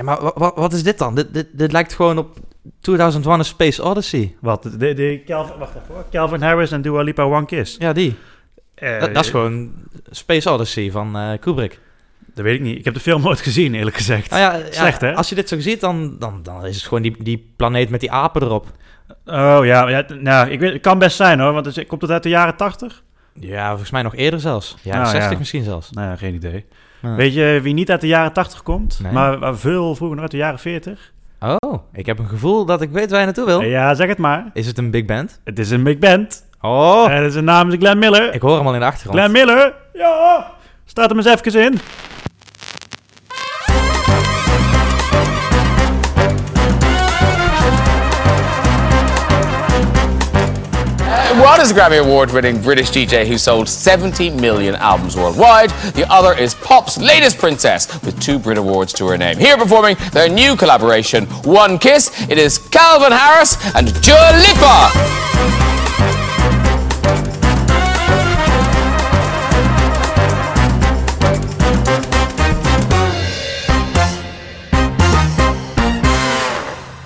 Ja, maar wa- wa- wat is dit dan? Dit, dit, dit lijkt gewoon op 2001 A Space Odyssey. Wat? De, de Calvin, wacht even. Calvin Harris en Dua Lipa One Kiss. Ja, die. Eh, Dat, dat is gewoon Space Odyssey van eh, Kubrick. Dat weet ik niet. Ik heb de film nooit gezien, eerlijk gezegd. Nou ja, ja, Slecht, hè? Als je dit zo ziet, dan, dan, dan is het gewoon die, die planeet met die apen erop. Oh ja, ja nou, ik weet, het kan best zijn hoor, want het komt het uit de jaren 80? Ja, volgens mij nog eerder zelfs. Ja, Nou, 60 ja. misschien zelfs. Nou ja, geen idee. Ja. Weet je wie niet uit de jaren 80 komt, Nee. maar veel vroeger nog uit de jaren 40? Oh, ik heb een gevoel dat ik weet waar je naartoe wil. Ja, zeg het maar. Is het een big band? Het is een big band. Oh, En zijn naam is Glenn Miller. ik hoor hem al in de achtergrond. Glenn Miller? Ja! Staat hem eens even in. One is a Grammy Award winning British DJ who sold 70 million albums worldwide. The other is pop's latest princess with two Brit Awards to her name. Here performing their new collaboration, One Kiss, it is Calvin Harris and Dua Lipa.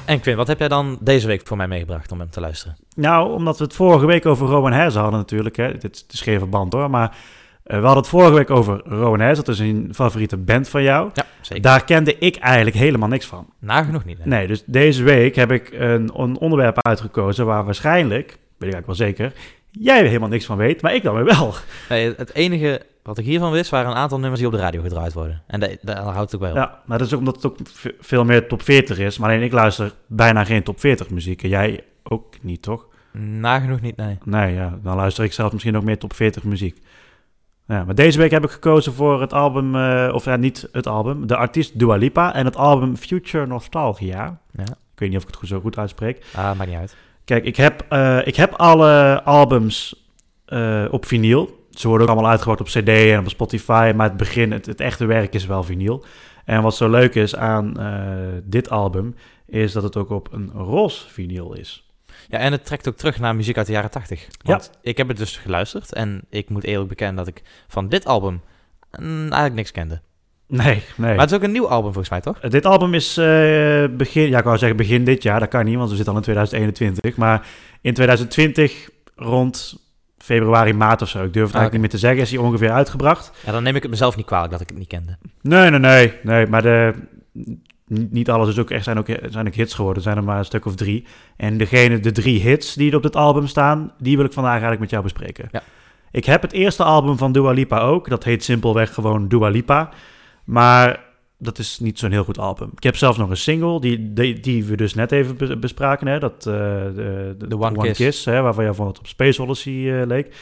En Quinn, wat heb jij dan deze week voor mij meegebracht om hem te luisteren? Nou, omdat we het vorige week over Rowan Hezen hadden natuurlijk. Hè. Dit is geen verband hoor, maar eh, we hadden het vorige week over Rowan Hezen. Dat is een favoriete band van jou. Ja, zeker. Daar kende ik eigenlijk helemaal niks van. Nagenoeg niet. hè? Nee, dus deze week heb ik een, een onderwerp uitgekozen waar waarschijnlijk, weet ik eigenlijk wel zeker, jij er helemaal niks van weet, maar ik dan weer wel. Nee, het enige wat ik hiervan wist, waren een aantal nummers die op de radio gedraaid worden. En da- daar houdt het ook bij op. Ja, maar dat is ook omdat het ook veel meer top 40 is. Maar alleen ik luister bijna geen top 40 muziek. En jij ook niet, toch? Nagenoeg niet, nee. Nee, ja, dan luister ik zelf misschien ook meer top 40 muziek. Ja, maar deze week heb ik gekozen voor het album, eh, of ja, niet het album, de artiest Dua Lipa en het album Future Nostalgia. Ja. Ik weet niet of ik het goed, zo goed uitspreek. Ah, maakt niet uit. Kijk, ik heb, eh, ik heb alle albums eh, op vinyl. Ze worden ook allemaal uitgebracht op CD en op Spotify. Maar het begin, het, het echte werk is wel vinyl. En wat zo leuk is aan eh, dit album, is dat het ook op een roze vinyl is. Ja, en het trekt ook terug naar muziek uit de jaren 80. Want ik heb het dus geluisterd en ik moet eerlijk bekennen dat ik van dit album mm, eigenlijk niks kende. Nee, nee. Maar het is ook een nieuw album volgens mij, toch? Uh, Dit album is eh, begin, ja, ik wou zeggen begin dit jaar. Dat kan niet, want we zitten al in 2021. Maar in 2020, rond februari, maart of zo, ik durf het Ah, eigenlijk niet meer te zeggen, is hij ongeveer uitgebracht. Ja, dan neem ik het mezelf niet kwalijk dat ik het niet kende. Nee, nee, nee, nee. Maar de, niet alles is ook echt, zijn, ook, zijn ook hits geworden. Er zijn er maar een stuk of drie. En degene, de drie hits die op dit album staan, die wil ik vandaag eigenlijk met jou bespreken. Ja. Ik heb het eerste album van Dua Lipa ook. Dat heet simpelweg gewoon Dua Lipa. Maar dat is niet zo'n heel goed album. Ik heb zelfs nog een single, die, die, die we dus net even be- bespraken. Hè? Dat, eh, de, de, The One Kiss. hè? waarvan jij vond het op Space Odyssey eh, leek.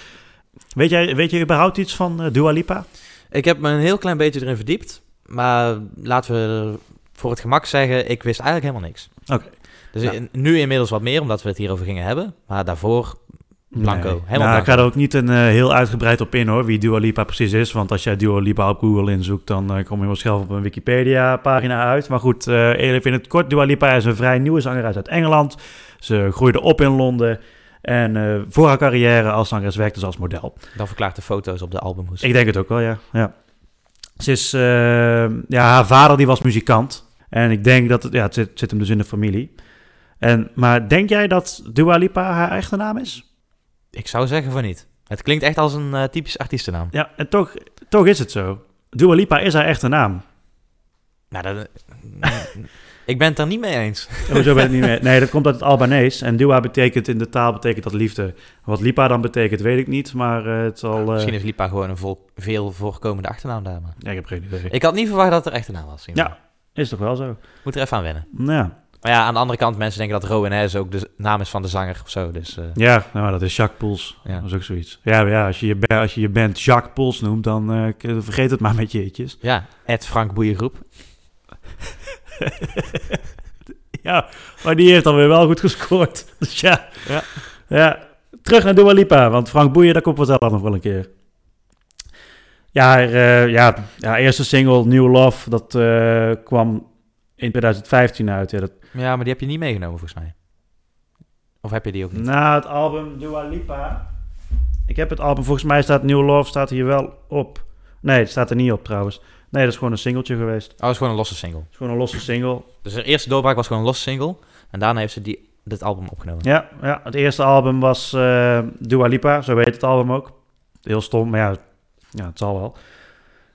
Weet jij, weet je überhaupt iets van eh, Dua Lipa? Ik heb me een heel klein beetje erin verdiept. Maar laten we voor het gemak zeggen, ik wist eigenlijk helemaal niks. Oké. Dus in- nu inmiddels wat meer, omdat we het hierover gingen hebben. Maar daarvoor blanco. Nee. Helemaal nou, ik ga er ook niet een, eh, heel uitgebreid op in hoor, wie Dua Lipa precies is. Want als jij Dua Lipa op Google inzoekt, dan eh, kom je waarschijnlijk op een Wikipedia-pagina uit. Maar goed, eh even in het kort. Dua Lipa is een vrij nieuwe zangeres uit Engeland. Ze groeide op in Londen. En voor haar carrière als zangeres werkte ze als model. Dan verklaart de foto's op de albumhoes. Ik denk het ook wel, ja. ja. Ze is, ja, haar vader die was muzikant. En ik denk dat, het, ja, het zit, zit hem dus in de familie. En, maar denk jij dat Dua Lipa haar echte naam is? Ik zou zeggen van niet. Het klinkt echt als een eh, typisch artiestennaam. Ja, en toch, toch is het zo. Dua Lipa is haar echte naam. Nou, dat, ik ben het er niet mee eens. Hoezo ben ik niet meer? Nee, dat komt uit het Albanees. En Dua betekent in de taal betekent dat liefde. Wat Lipa dan betekent, weet ik niet. Maar eh, het zal... eh, Misschien is Lipa gewoon een vol, veel voorkomende achternaam daar. Maar. Ja, ik heb geen idee. Ik had niet verwacht dat het er echte naam was. Ja, is toch wel zo? Moet er even aan wennen. Nou Ja, Maar ja, aan de andere kant, mensen denken dat Rowan Hez ook de naam is van de zanger of zo. Dus eh, ja nou, dat is Jacques Poels. Ja. Dat is ook zoiets. Ja, ja als, je je, als je je band Jacques Poels noemt, dan eh, vergeet het maar met je eetjes. ja, Ed Frank Boeiengroep. Ja, maar die heeft dan weer wel goed gescoord. Dus ja. Ja. ja. Terug naar Dua Lipa, want Frank Boeien, daar komt vanzelf nog wel een keer. Ja, eh, ja, ja, eerste single, New Love, dat kwam in 2015 uit. Ja, dat, Ja, maar die heb je niet meegenomen volgens mij. Of heb je die ook niet? na het album Dua Lipa. Ik heb het album, volgens mij staat New Love staat hier wel op. Nee, het staat er niet op trouwens. Nee, dat is gewoon een singeltje geweest. Oh, dat is gewoon een losse single. Het is gewoon een losse single. Dus de eerste doorbraak was gewoon een losse single. En daarna heeft ze die, dit album opgenomen. Ja, ja, het eerste album was eh Dua Lipa, zo heet het album ook. Heel stom, maar ja, ja het zal wel.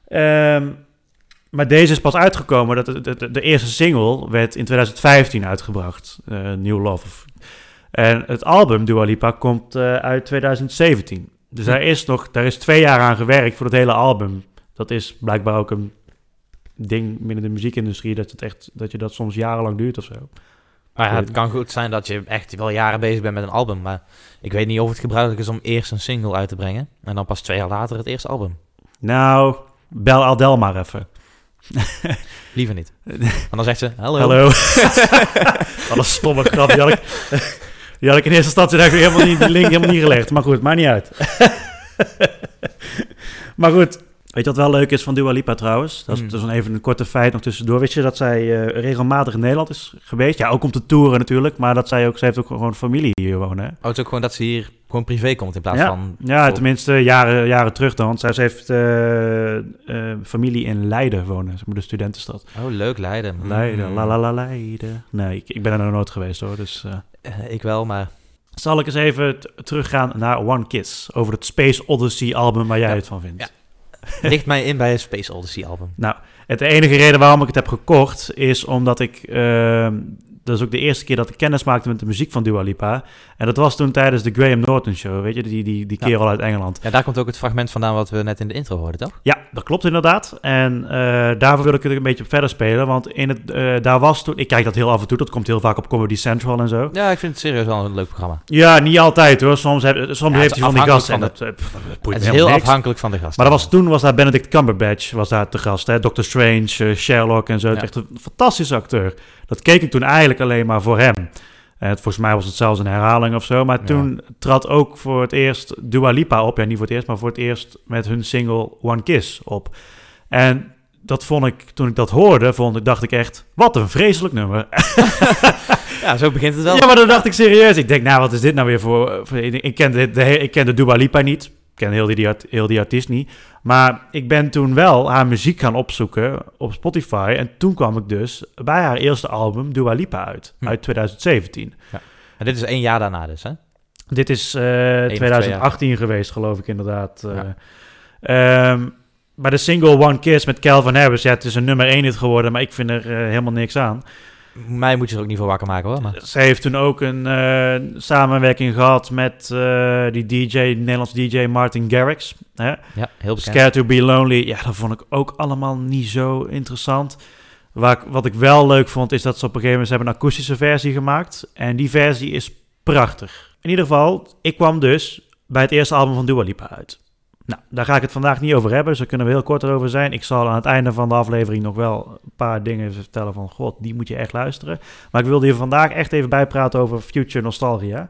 Ehm, maar deze is pas uitgekomen. Dat de, de, de eerste single werd in 2015 uitgebracht. eh, New Love. En het album Dua Lipa komt eh, uit 2017. Dus daar is nog, daar is twee jaar aan gewerkt voor het hele album. Dat is blijkbaar ook een ding binnen de muziekindustrie dat het echt dat je dat soms jarenlang duurt of zo. Maar ja, het kan goed zijn dat je echt wel jaren bezig bent met een album. Maar ik weet niet of het gebruikelijk is om eerst een single uit te brengen. En dan pas twee jaar later het eerste album. Nou, bel Adele maar even. Liever niet. Want dan zegt ze, hallo. Hallo. Wat een stomme grap. Die had ik, die had ik in eerste instantie eigenlijk helemaal niet, die link helemaal niet gelegd. Maar goed, maakt niet uit. maar goed. Weet je wat wel leuk is van Dua Lipa trouwens? Dat is, dan even een korte feit nog tussendoor. Wist je dat zij eh, regelmatig in Nederland is geweest? Ja, ook om te toeren natuurlijk. Maar dat zij ook, zij heeft ook gewoon familie hier wonen. hè? Oh, het is ook gewoon dat ze hier gewoon privé komt in plaats ja, van... ja, tenminste jaren, jaren terug dan. Want zij ze heeft eh, eh, familie in Leiden wonen. Zeg maar de studentenstad. Oh, leuk, Leiden. Mm. Leiden, la la la Leiden. Nee, ik, ik ben er nog nooit geweest hoor. Dus eh, ik wel, maar... zal ik eens even teruggaan naar One Kiss. Over het Space Odyssey album waar jij Ja. het van vindt. Ja. Ligt mij in bij een Space Odyssey album. Nou, het enige reden waarom ik het heb gekocht is omdat ik... ehm, dat is ook de eerste keer dat ik kennis maakte met de muziek van Dua Lipa. En dat was toen tijdens de Graham Norton Show, weet je, die, die, die Ja. kerel uit Engeland. Ja, daar komt ook het fragment vandaan wat we net in de intro hoorden, toch? Ja, dat klopt inderdaad. En eh, daarvoor wil ik het een beetje op verder spelen. Want in het, eh, daar was toen... Ik kijk dat heel af en toe. Dat komt heel vaak op Comedy Central en zo. Ja, ik vind het serieus wel een leuk programma. Ja, niet altijd hoor. Soms, heb, soms Ja, heeft hij van die gasten. En dat, eh, pff, dat Het is heel niks. afhankelijk van de gast. Maar dat was, toen was daar Benedict Cumberbatch was daar te gast. Hè? Doctor Strange, Sherlock en zo. Ja. Echt een fantastische acteur. Dat keek ik toen eigenlijk alleen maar voor hem. En het, volgens mij was het zelfs een herhaling of zo. Maar Ja. toen trad ook voor het eerst Dua Lipa op. Ja, niet voor het eerst, maar voor het eerst met hun single One Kiss op. En dat vond ik, toen ik dat hoorde, vond ik, dacht ik echt, wat een vreselijk nummer. Ja, zo begint het wel. Ja, maar dan dacht ik serieus. Ik denk, nou, wat is dit nou weer voor... voor- ik, ik, ken de, ik ken de Dua Lipa niet. Ik ken heel die, art- heel die artiest niet. Maar ik ben toen wel haar muziek gaan opzoeken op Spotify. En toen kwam ik dus bij haar eerste album Dua Lipa uit. Hm. Uit 2017. En dit is één jaar daarna dus, hè? Dit is eh, twee 2018 geweest, geloof ik inderdaad. Eh, ehm, bij de single One Kiss met Calvin Harris, ja, het is een nummer 1 hit geworden, maar ik vind er eh, helemaal niks aan. Mij moet je er ook niet voor wakker maken, hoor. Maar... Ze heeft toen ook een eh, samenwerking gehad met eh, die DJ, Nederlands DJ Martin Garrix. Hè? Ja, heel bekend. Scared to be Lonely. Ja, dat vond ik ook allemaal niet zo interessant. Waar wat ik wel leuk vond, is dat ze op een gegeven moment ze hebben een akoestische versie gemaakt. En die versie is prachtig. In ieder geval, ik kwam dus bij het eerste album van Dua Lipa uit. Nou, daar ga ik het vandaag niet over hebben, dus daar kunnen we heel kort over zijn. Ik zal aan het einde van de aflevering nog wel een paar dingen vertellen van... God, die moet je echt luisteren. Maar ik wilde je vandaag echt even bijpraten over Future Nostalgia.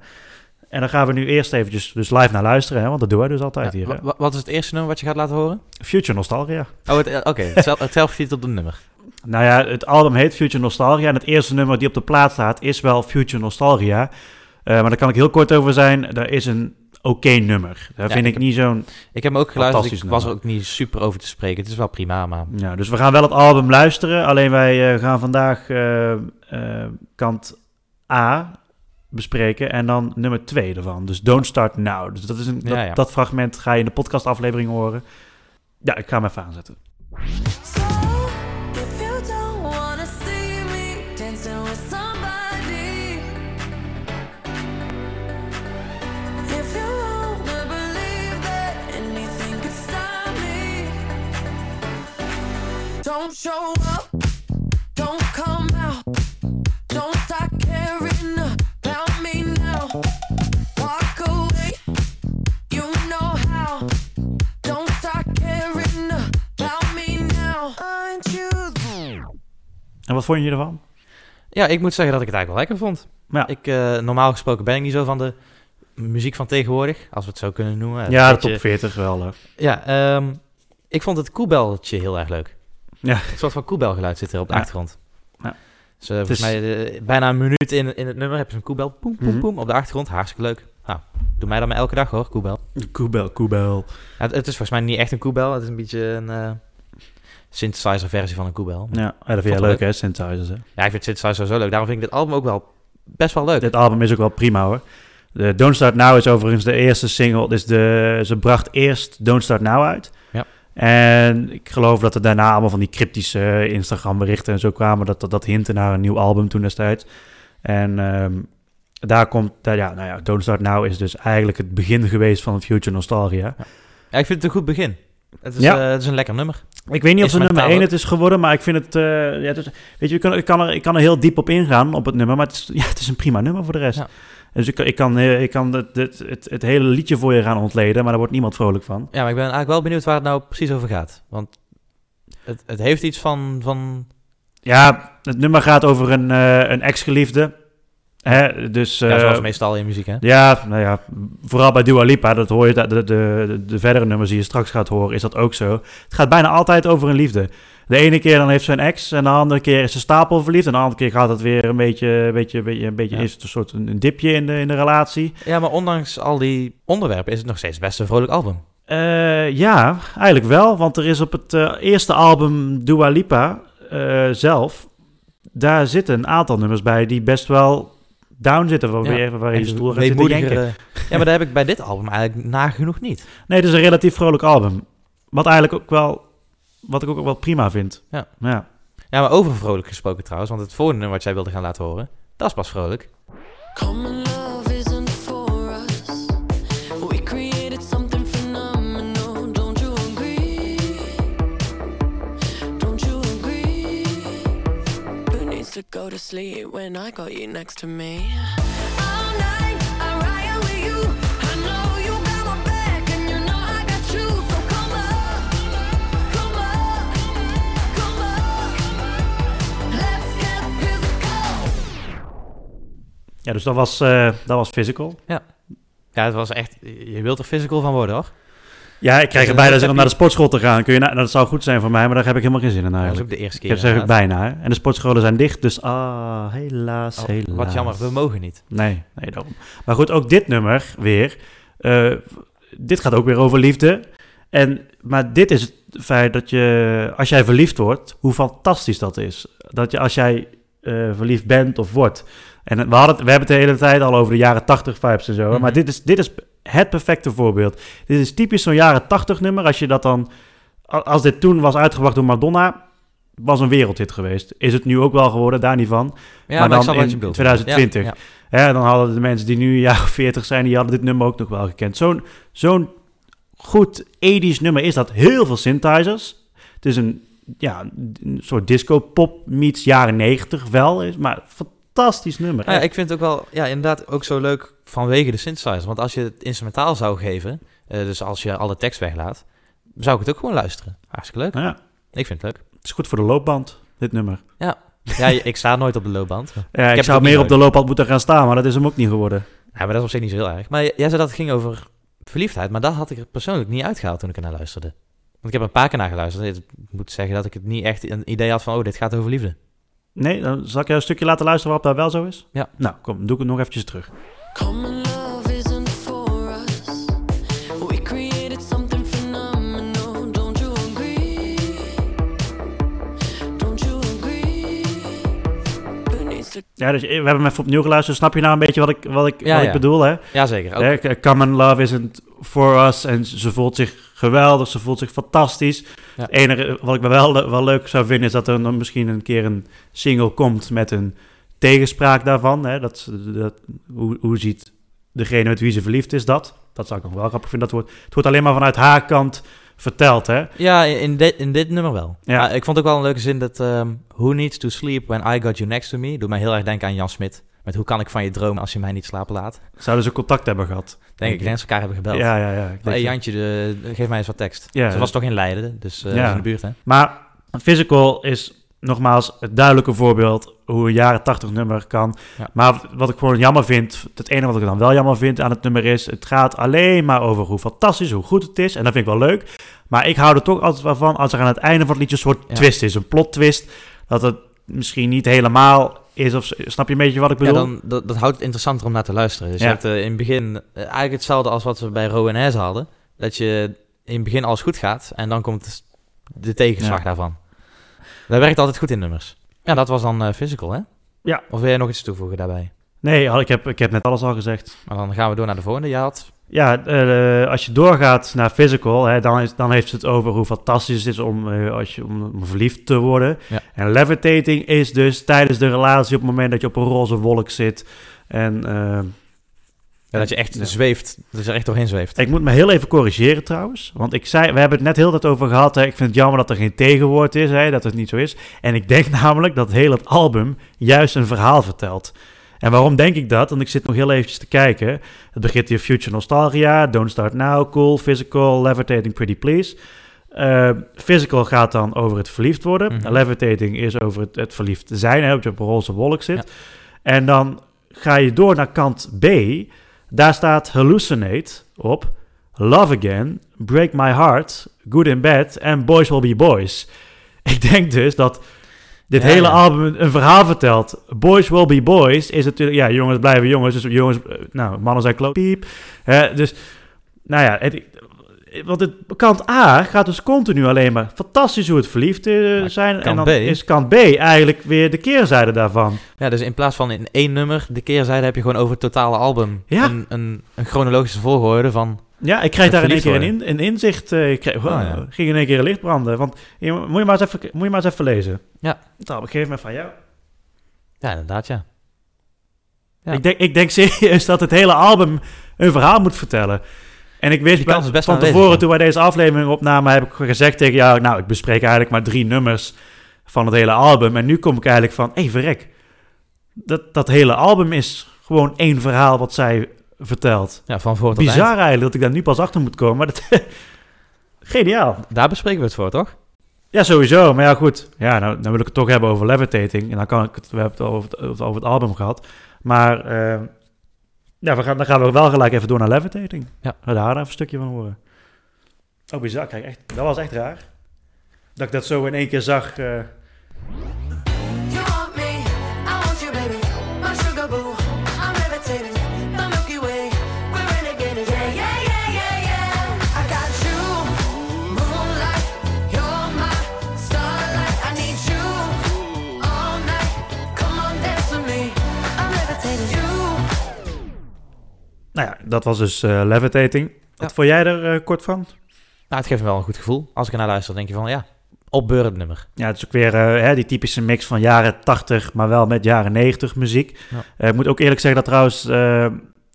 En dan gaan we nu eerst eventjes dus live naar luisteren, hè, want dat doen wij dus altijd Ja, hier. Hè? wa- wat is het eerste nummer wat je gaat laten horen? Future Nostalgia. Oh, eh, oké. het zel- het zelf ziet op de nummer. Nou ja, het album heet Future Nostalgia. En het eerste nummer die op de plaat staat is wel Future Nostalgia. Eh, maar daar kan ik heel kort over zijn. Daar is een oké nummer. Daar Ja, vind ik heb- niet zo'n... Ik heb hem ook geluisterd. Ik was er ook niet super over te spreken. Het is wel prima, maar... Ja, dus we gaan wel het album luisteren. Alleen wij eh, gaan vandaag eh, eh, kant A bespreken. En dan nummer 2 ervan. Dus Don't Start Now. Dus dat, is een, dat, Ja, ja. dat fragment ga je in de podcastaflevering horen. Ja, ik ga hem even aanzetten. Show up, don't come out, don't start caring about me now. Walk away, you know how. Don't start caring about me now. Aren't you En wat vond je ervan? Ja, ik moet zeggen dat ik het eigenlijk wel lekker vond. Ja. Ik, eh, normaal gesproken ben ik niet zo van de muziek van tegenwoordig, als we het zo kunnen noemen. Ja, de Beetje- top 40 wel. eh. Ja, ehm, ik vond het koebeltje heel erg leuk. Ja. Een soort van koebelgeluid zit er op de Ja. achtergrond. Ja. Dus volgens is- mij eh, bijna een minuut in, in het nummer heb je een koebel. Poem, poem, Mhm. poem, op de achtergrond. Hartstikke leuk. Nou, doe mij dan maar elke dag hoor, koebel. Koebel, koebel. Ja, het, het is volgens mij niet echt een koebel. Het is een beetje een... eh, synthesizer versie van een koebel. Ja, dat vind wel leuk hè, synthesizers hè. Ja, ik vind synthesizer zo leuk. Daarom vind ik dit album ook wel best wel leuk. Dit album is ook wel prima hoor. De Don't Start Now is overigens de eerste single. Dus de, ze bracht eerst Don't Start Now uit. En ik geloof dat er daarna allemaal van die cryptische Instagram berichten en zo kwamen. Dat dat, dat hintte naar een nieuw album toen destijds. En ehm, daar komt, daar, ja, nou ja, Don't Start Now is dus eigenlijk het begin geweest van Future Nostalgia. Ja, ik vind het een goed begin. Het is, Ja. eh, het is een lekker nummer. Ik weet niet of het nummer Instrumentaal 1 ook. het is geworden, maar ik vind het... eh, ja, het is- weet je, ik kan, ik, kan er, ik kan er heel diep op ingaan, op het nummer, maar het is, ja, het is een prima nummer voor de rest. Ja. Dus ik, kan- ik kan, eh, ik kan het, het, het, het hele liedje voor je gaan ontleden, maar daar wordt niemand vrolijk van. Ja, maar ik ben eigenlijk wel benieuwd waar het nou precies over gaat. Want het, het heeft iets van... van Ja, het nummer gaat over een, eh, een ex-geliefde. Hè, dus... ja, eh, zoals meestal in muziek, hè? Ja, nou ja, vooral bij Dua Lipa, dat hoor je, de, de, de, de verdere nummers die je straks gaat horen, is dat ook zo. Het gaat bijna altijd over een liefde. De ene keer dan heeft ze een ex en de andere keer is ze stapel verliefd. En de andere keer gaat het weer een beetje, een beetje, een beetje, een beetje Ja. is het een soort een, dipje in de, in de relatie. Ja, maar ondanks al die onderwerpen is het nog steeds best een vrolijk album. Eh, ja, eigenlijk wel, want er is op het eh, eerste album Dua Lipa eh, zelf, daar zitten een aantal nummers bij die best wel down zitten, waar, Ja. je waar je stoel gaat zitten weemoedigere- Ja, maar dat heb ik bij dit album eigenlijk nagenoeg niet. Nee, het is een relatief vrolijk album. Wat eigenlijk ook wel, wat ik ook wel prima vind. Ja. ja. Ja, maar over vrolijk gesproken trouwens. Want het volgende wat jij wilde gaan laten horen, dat is pas vrolijk. Common love isn't for us. We created something phenomenal. Don't you agree? Don't you agree? Who needs to go to sleep when I got you next to me? All night ja, dus dat was, eh, dat was physical. Ja, het was echt... Je wilt er physical van worden, hoor. Ja, ik krijg Dus er bijna dat zin om naar de sportschool te gaan. Kun je, na- dat zou goed zijn voor mij, maar daar heb ik helemaal geen zin in Dat was eigenlijk. ook de eerste Ik keer. heb zeg ik bijna. Hè? En de sportscholen zijn dicht, dus ah, helaas, Oh, helaas. Wat jammer, we mogen niet. Nee, nee, daarom. Maar goed, ook dit nummer weer. eh, dit gaat ook weer over liefde. En, maar dit is het feit dat je, als jij verliefd wordt, hoe fantastisch dat is. Dat je, als jij eh, verliefd bent of wordt. En we, hadden het, we hebben het de hele tijd al over de jaren 80 vibes en zo. Mhm. Maar dit is, dit is het perfecte voorbeeld. Dit is typisch zo'n jaren 80 nummer. Als je dat dan, als dit toen was uitgebracht door Madonna, was een wereldhit geweest. Is het nu ook wel geworden, daar niet van. Ja, Maar maar, dan in je bedoelt. 2020. Ja, Hè, dan hadden de mensen die nu een jaar of 40 zijn, die hadden dit nummer ook nog wel gekend. Zo'n zo'n goed 80s nummer is dat. Heel veel synthesizers. Het is een, ja, een soort disco-pop meets jaren 90 wel. Is, maar fantastisch nummer. Ja, ik vind het ook wel, ja, inderdaad ook zo leuk vanwege de synthesizer. Want als je het instrumentaal zou geven, eh, dus als je alle tekst weglaat, zou ik het ook gewoon luisteren. Hartstikke leuk. Ja, Ik vind het leuk. het is goed voor de loopband, dit nummer. Ja, je- ik sta nooit op de loopband. Ja, ik, zou meer op de loopband moeten gaan staan, maar dat is hem ook niet geworden. Ja, maar dat is op zich niet zo heel erg. Maar jij zei dat het ging over verliefdheid, maar dat had ik er persoonlijk niet uitgehaald toen ik er naar luisterde. Want ik heb een paar keer naar geluisterd. Ik moet zeggen dat ik het niet echt een idee had van, oh, dit gaat over liefde. Nee, dan zal ik jou een stukje laten luisteren waarop dat wel zo is? Ja. Nou, kom, doe ik het nog eventjes terug. Common Ja, dus we hebben hem even opnieuw geluisterd. Snap je nou een beetje wat ik, wat ik, Ja, wat ja. ik bedoel, hè? Jazeker. Ook, Hè, Common love isn't for us. En ze voelt zich geweldig, ze voelt zich fantastisch. Ja. Het enige wat ik wel, wel leuk zou vinden... is dat er dan misschien een keer een single komt met een tegenspraak daarvan. Hè? Dat, dat, hoe, hoe ziet degene met wie ze verliefd is dat? Dat zou ik nog wel grappig vinden. Dat wordt, het wordt alleen maar vanuit haar kant verteld, hè? Ja, in dit, in dit nummer wel. Ja. Ik vond ook wel een leuke zin dat... ehm, Who needs to sleep when I got you next to me? Doet mij heel erg denken aan Jan Smit. Met hoe kan ik van je dromen als je mij niet slapen laat? Zouden ze contact hebben gehad? Denk ik, ik denk ze elkaar hebben gebeld. Ja, ja, ja. hey. Jantje, de, geef mij eens wat tekst. Ja, Ze was toch in Leiden, dus Ja. is in de buurt, hè? Maar Physical is nogmaals het duidelijke voorbeeld hoe een jaren 80 nummer kan. Ja. Maar wat ik gewoon jammer vind, het enige wat ik dan wel jammer vind aan het nummer is, het gaat alleen maar over hoe fantastisch, hoe goed het is. En dat vind ik wel leuk. Maar ik hou er toch altijd wel van als er aan het einde van het liedje een soort Ja. twist is, een plot twist. Dat het misschien niet helemaal is, of snap je een beetje wat ik Ja, bedoel? dan, dat, dat houdt het interessanter om naar te luisteren. Dus Ja. je hebt eh, in het begin eh, eigenlijk hetzelfde als wat we bij Rowan hadden. Dat je in het begin alles goed gaat en dan komt de tegenslag Ja. daarvan. Dat werkt altijd goed in nummers. Ja, dat was dan eh, Physical, hè? Ja. Of wil jij nog iets toevoegen daarbij? Nee, ik heb, ik heb net alles al gezegd. Maar dan gaan we door naar de volgende. Je had... Ja, eh, als je doorgaat naar physical, hè, dan, is, dan heeft het over hoe fantastisch het is om, eh, als je, om, om verliefd te worden. Ja. En levitating is dus tijdens de relatie op het moment dat je op een roze wolk zit. En Ja, dat je echt Ja. zweeft. Dat je er echt doorheen zweeft. ik moet me heel even corrigeren trouwens. Want ik zei, we hebben het net heel tijd over gehad. Hè, ik vind het jammer dat er geen tegenwoord is, hè, dat het niet zo is. En ik denk namelijk dat heel het album juist een verhaal vertelt. En waarom denk ik dat? Want ik zit nog heel eventjes te kijken. Het begint hier Future Nostalgia, Don't Start Now, Cool, Physical, Levitating Pretty Please. Eh, physical gaat dan over het verliefd worden. Mhm. Levitating is over het, het verliefd zijn, hè, dat je op een roze wolk zit. Ja. En dan ga je door naar kant B. Daar staat Hallucinate op, Love Again, Break My Heart, Good in Bed en Boys Will Be Boys. Ik denk dus dat dit Ja, hele ja. album een, een verhaal vertelt. Boys Will Be Boys is natuurlijk... Ja, jongens blijven jongens. Dus jongens... eh, Nou, mannen zijn kloot. Piep. Hè, dus, nou ja... Het, want het, kant A gaat dus continu alleen maar fantastisch hoe het verliefd eh, zijn. En dan B? is kant B eigenlijk weer de keerzijde daarvan. Ja, dus in plaats van in één nummer de keerzijde heb je gewoon over het totale album Ja. een, een, een chronologische volgorde van... Ja, ik krijg Het daar in één keer een, in, een inzicht. eh, ik kreeg, wow, Ah, ja. ging in één keer een licht branden. Want je, moet, je maar eens even, moet je maar eens even lezen. Ja. Nou, ik geef me van jou. Ja, inderdaad, ja. Ja. Ik, denk, ik denk serieus dat het hele album een verhaal moet vertellen. En ik wist is best van tevoren, toen wij deze aflevering opnamen, heb ik gezegd tegen jou, nou, ik bespreek eigenlijk maar drie nummers van het hele album. En nu kom ik eigenlijk van, hé, hey, verrek. Dat, dat hele album is gewoon één verhaal wat zij vertelt. Ja, van voor tot Bizar eind. eigenlijk dat ik daar nu pas achter moet komen. Maar dat, geniaal. Daar bespreken we het voor, toch? Ja, sowieso. Maar ja, goed. Ja, nou, dan wil ik het toch hebben over Levitating. En dan kan ik het, we hebben het over het, over het album gehad. Maar eh, ja, we gaan, dan gaan we wel gelijk even door naar Levitating. Ja. We daar even een stukje van horen. Oh, bizar. Kijk, echt, dat was echt raar. Dat ik dat zo in één keer zag. eh. Nou ja, dat was dus eh, Levitating. Wat Ja. vond jij er eh, kort van? Nou, het geeft me wel een goed gevoel. Als ik ernaar luister, denk je van, ja, opbeurend nummer. Ja, het is ook weer eh, hè, die typische mix van jaren 80, maar wel met jaren 90 muziek. Ja. Ik moet ook eerlijk zeggen dat trouwens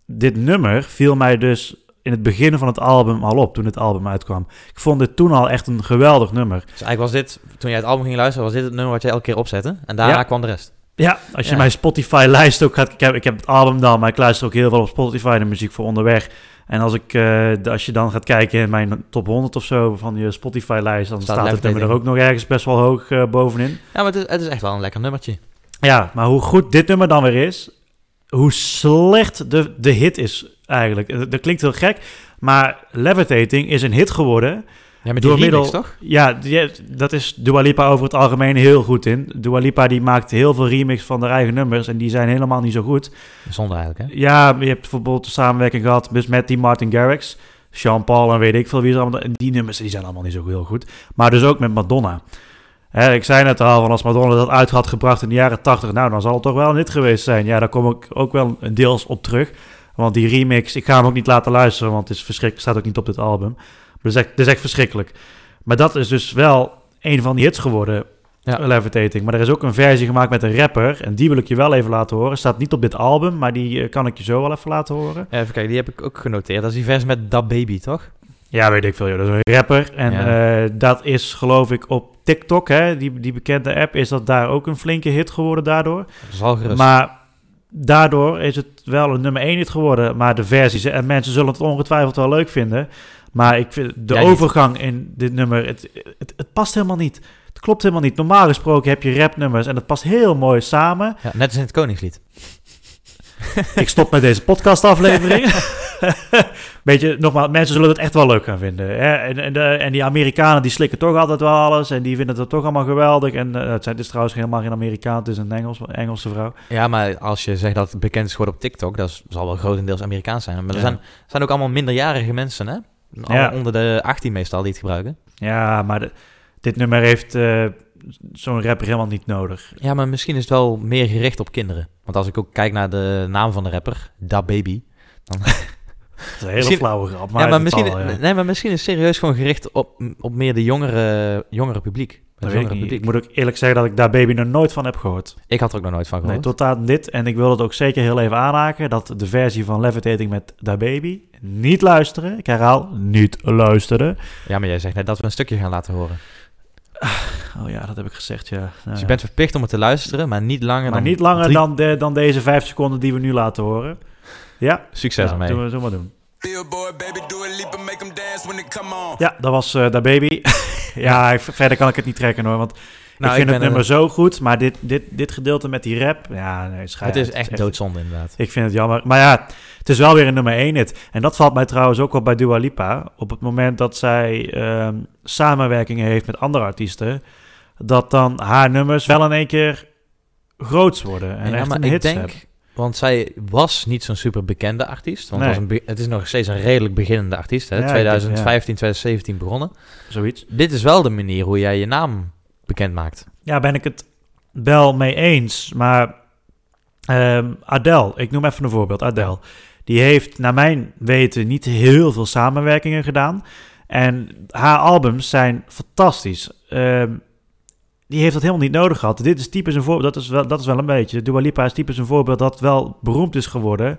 dit nummer viel mij dus in het begin van het album al op, toen het album uitkwam. Ik vond dit toen al echt een geweldig nummer. Dus eigenlijk was dit, toen jij het album ging luisteren, was dit het nummer wat je elke keer opzette. En daarna Ja. kwam de rest. Ja, als je Ja. mijn Spotify-lijst ook gaat... Ik heb, ik heb het album dan, maar ik luister ook heel veel op Spotify de muziek voor onderweg. En als, ik, eh, als je dan gaat kijken in mijn top 100 of zo van je Spotify-lijst... dan Staat staat, het nummer er ook nog ergens best wel hoog eh, bovenin. Ja, maar het is, het is echt wel een lekker nummertje. Ja, maar hoe goed dit nummer dan weer is, hoe slecht de, de hit is eigenlijk. Eh, Dat klinkt heel gek, maar Levitating is een hit geworden. Ja, met die Door remix, middel- toch? Ja, die- dat is Dua Lipa over het algemeen heel goed in. Dua Lipa die maakt heel veel remix van haar eigen nummers en die zijn helemaal niet zo goed. Zonde eigenlijk, hè? Ja, je hebt bijvoorbeeld de samenwerking gehad dus met die Martin Garrix, Sean Paul en weet ik veel wie ze allemaal. En die nummers die zijn allemaal niet zo heel goed. Maar dus ook met Madonna. Hè, ik zei net al, van als Madonna dat uit had gebracht in de jaren 80, nou dan zal het toch wel hit geweest zijn. Ja, daar kom ik ook wel deels op terug. Want die remix, ik ga hem ook niet laten luisteren, want het is verschrikkelijk, staat ook niet op dit album. Dat is echt, dat is echt verschrikkelijk. Maar dat is dus wel een van die hits geworden, Ja. Levitating. Maar er is ook een versie gemaakt met een rapper, en die wil ik je wel even laten horen. Staat niet op dit album, maar die eh, kan ik je zo wel even laten horen. Even kijken, die heb ik ook genoteerd. Dat is die vers met Da Baby, toch? Ja, weet ik veel. joh. Dat is een rapper. En Ja. eh, dat is geloof ik op TikTok, hè, die, die bekende app, is dat daar ook een flinke hit geworden daardoor. Dat is al gerust. Maar daardoor is het wel een nummer 1 hit geworden. Maar de versies, en mensen zullen het ongetwijfeld wel leuk vinden. Maar ik vind de overgang in dit nummer, het, het, het past helemaal niet. Het klopt helemaal niet. Normaal gesproken heb je rapnummers en dat past heel mooi samen. Ja, net als in het Koningslied. Ik stop met deze podcastaflevering. Beetje, nogmaals, mensen zullen het echt wel leuk gaan vinden. Hè? En, en, de, en die Amerikanen die slikken toch altijd wel alles. En die vinden het toch allemaal geweldig. En eh, het, zijn, het is trouwens helemaal geen Amerikaan, het is een Engels, Engelse vrouw. Ja, maar als je zegt dat het bekend is geworden op TikTok, dat zal wel grotendeels Amerikaans zijn. Maar er Ja. zijn, zijn ook allemaal minderjarige mensen, hè? Ja. onder de 18 meestal die het gebruiken. Ja, maar de- dit nummer heeft eh, zo'n rapper helemaal niet nodig. Ja, maar misschien is het wel meer gericht op kinderen. Want als ik ook kijk naar de naam van de rapper, Da Baby. Dan, Dat is een hele flauwe grap. Maar ja, maar misschien, al, ja. nee, maar misschien is het serieus gewoon gericht op, op meer de jongere, jongere publiek. Het Dat weet ik, niet. moet ook eerlijk zeggen dat ik daar Baby nog nooit van heb gehoord. Ik had er ook nog nooit van Nee, gehoord. tot aan dit. En ik wil het ook zeker heel even aanhaken dat de versie van Levitating met Da Baby niet luisteren. Ik herhaal, niet luisteren. Ja, maar jij zegt net dat we een stukje gaan laten horen. Oh ja, dat heb ik gezegd, ja. Nou Dus ja. je bent verplicht om het te luisteren, maar niet langer maar dan niet langer drie- dan, de, dan deze vijf seconden die we nu laten horen. Ja, Succes nou, ermee. doen we zo maar doen. Billboard, baby, do a leap and make them dance when they come on. Ja, dat was eh Da Baby. ja, ik- verder kan ik het niet trekken hoor, want Nou, ik vind ik het nummer zo goed. Maar dit, dit, dit gedeelte met die rap, ja, nee, Het is uit. echt doodzonde inderdaad. Ik vind het jammer. Maar ja, het is wel weer een nummer 1 hit. En dat valt mij trouwens ook op bij Dua Lipa. Op het moment dat zij ehm, samenwerkingen heeft met andere artiesten... dat dan haar nummers wel in één keer groots worden. En ja, echt maar een ik hit denk, hebben. Want zij was niet zo'n super bekende artiest. Want Nee. het, was een het is nog steeds een redelijk beginnende artiest. Hè? Ja, ik denk, 2015, 2017 begonnen. Zoiets. Dit is wel de manier hoe jij je naam bekend maakt. Ja, ben ik het wel mee eens. Maar ehm, Adele, ik noem even een voorbeeld. Adele, die heeft naar mijn weten niet heel veel samenwerkingen gedaan. En haar albums zijn fantastisch. Ehm, die heeft dat helemaal niet nodig gehad. Dit is typisch een voorbeeld, dat is wel, dat is wel een beetje. Dua Lipa is typisch een voorbeeld dat wel beroemd is geworden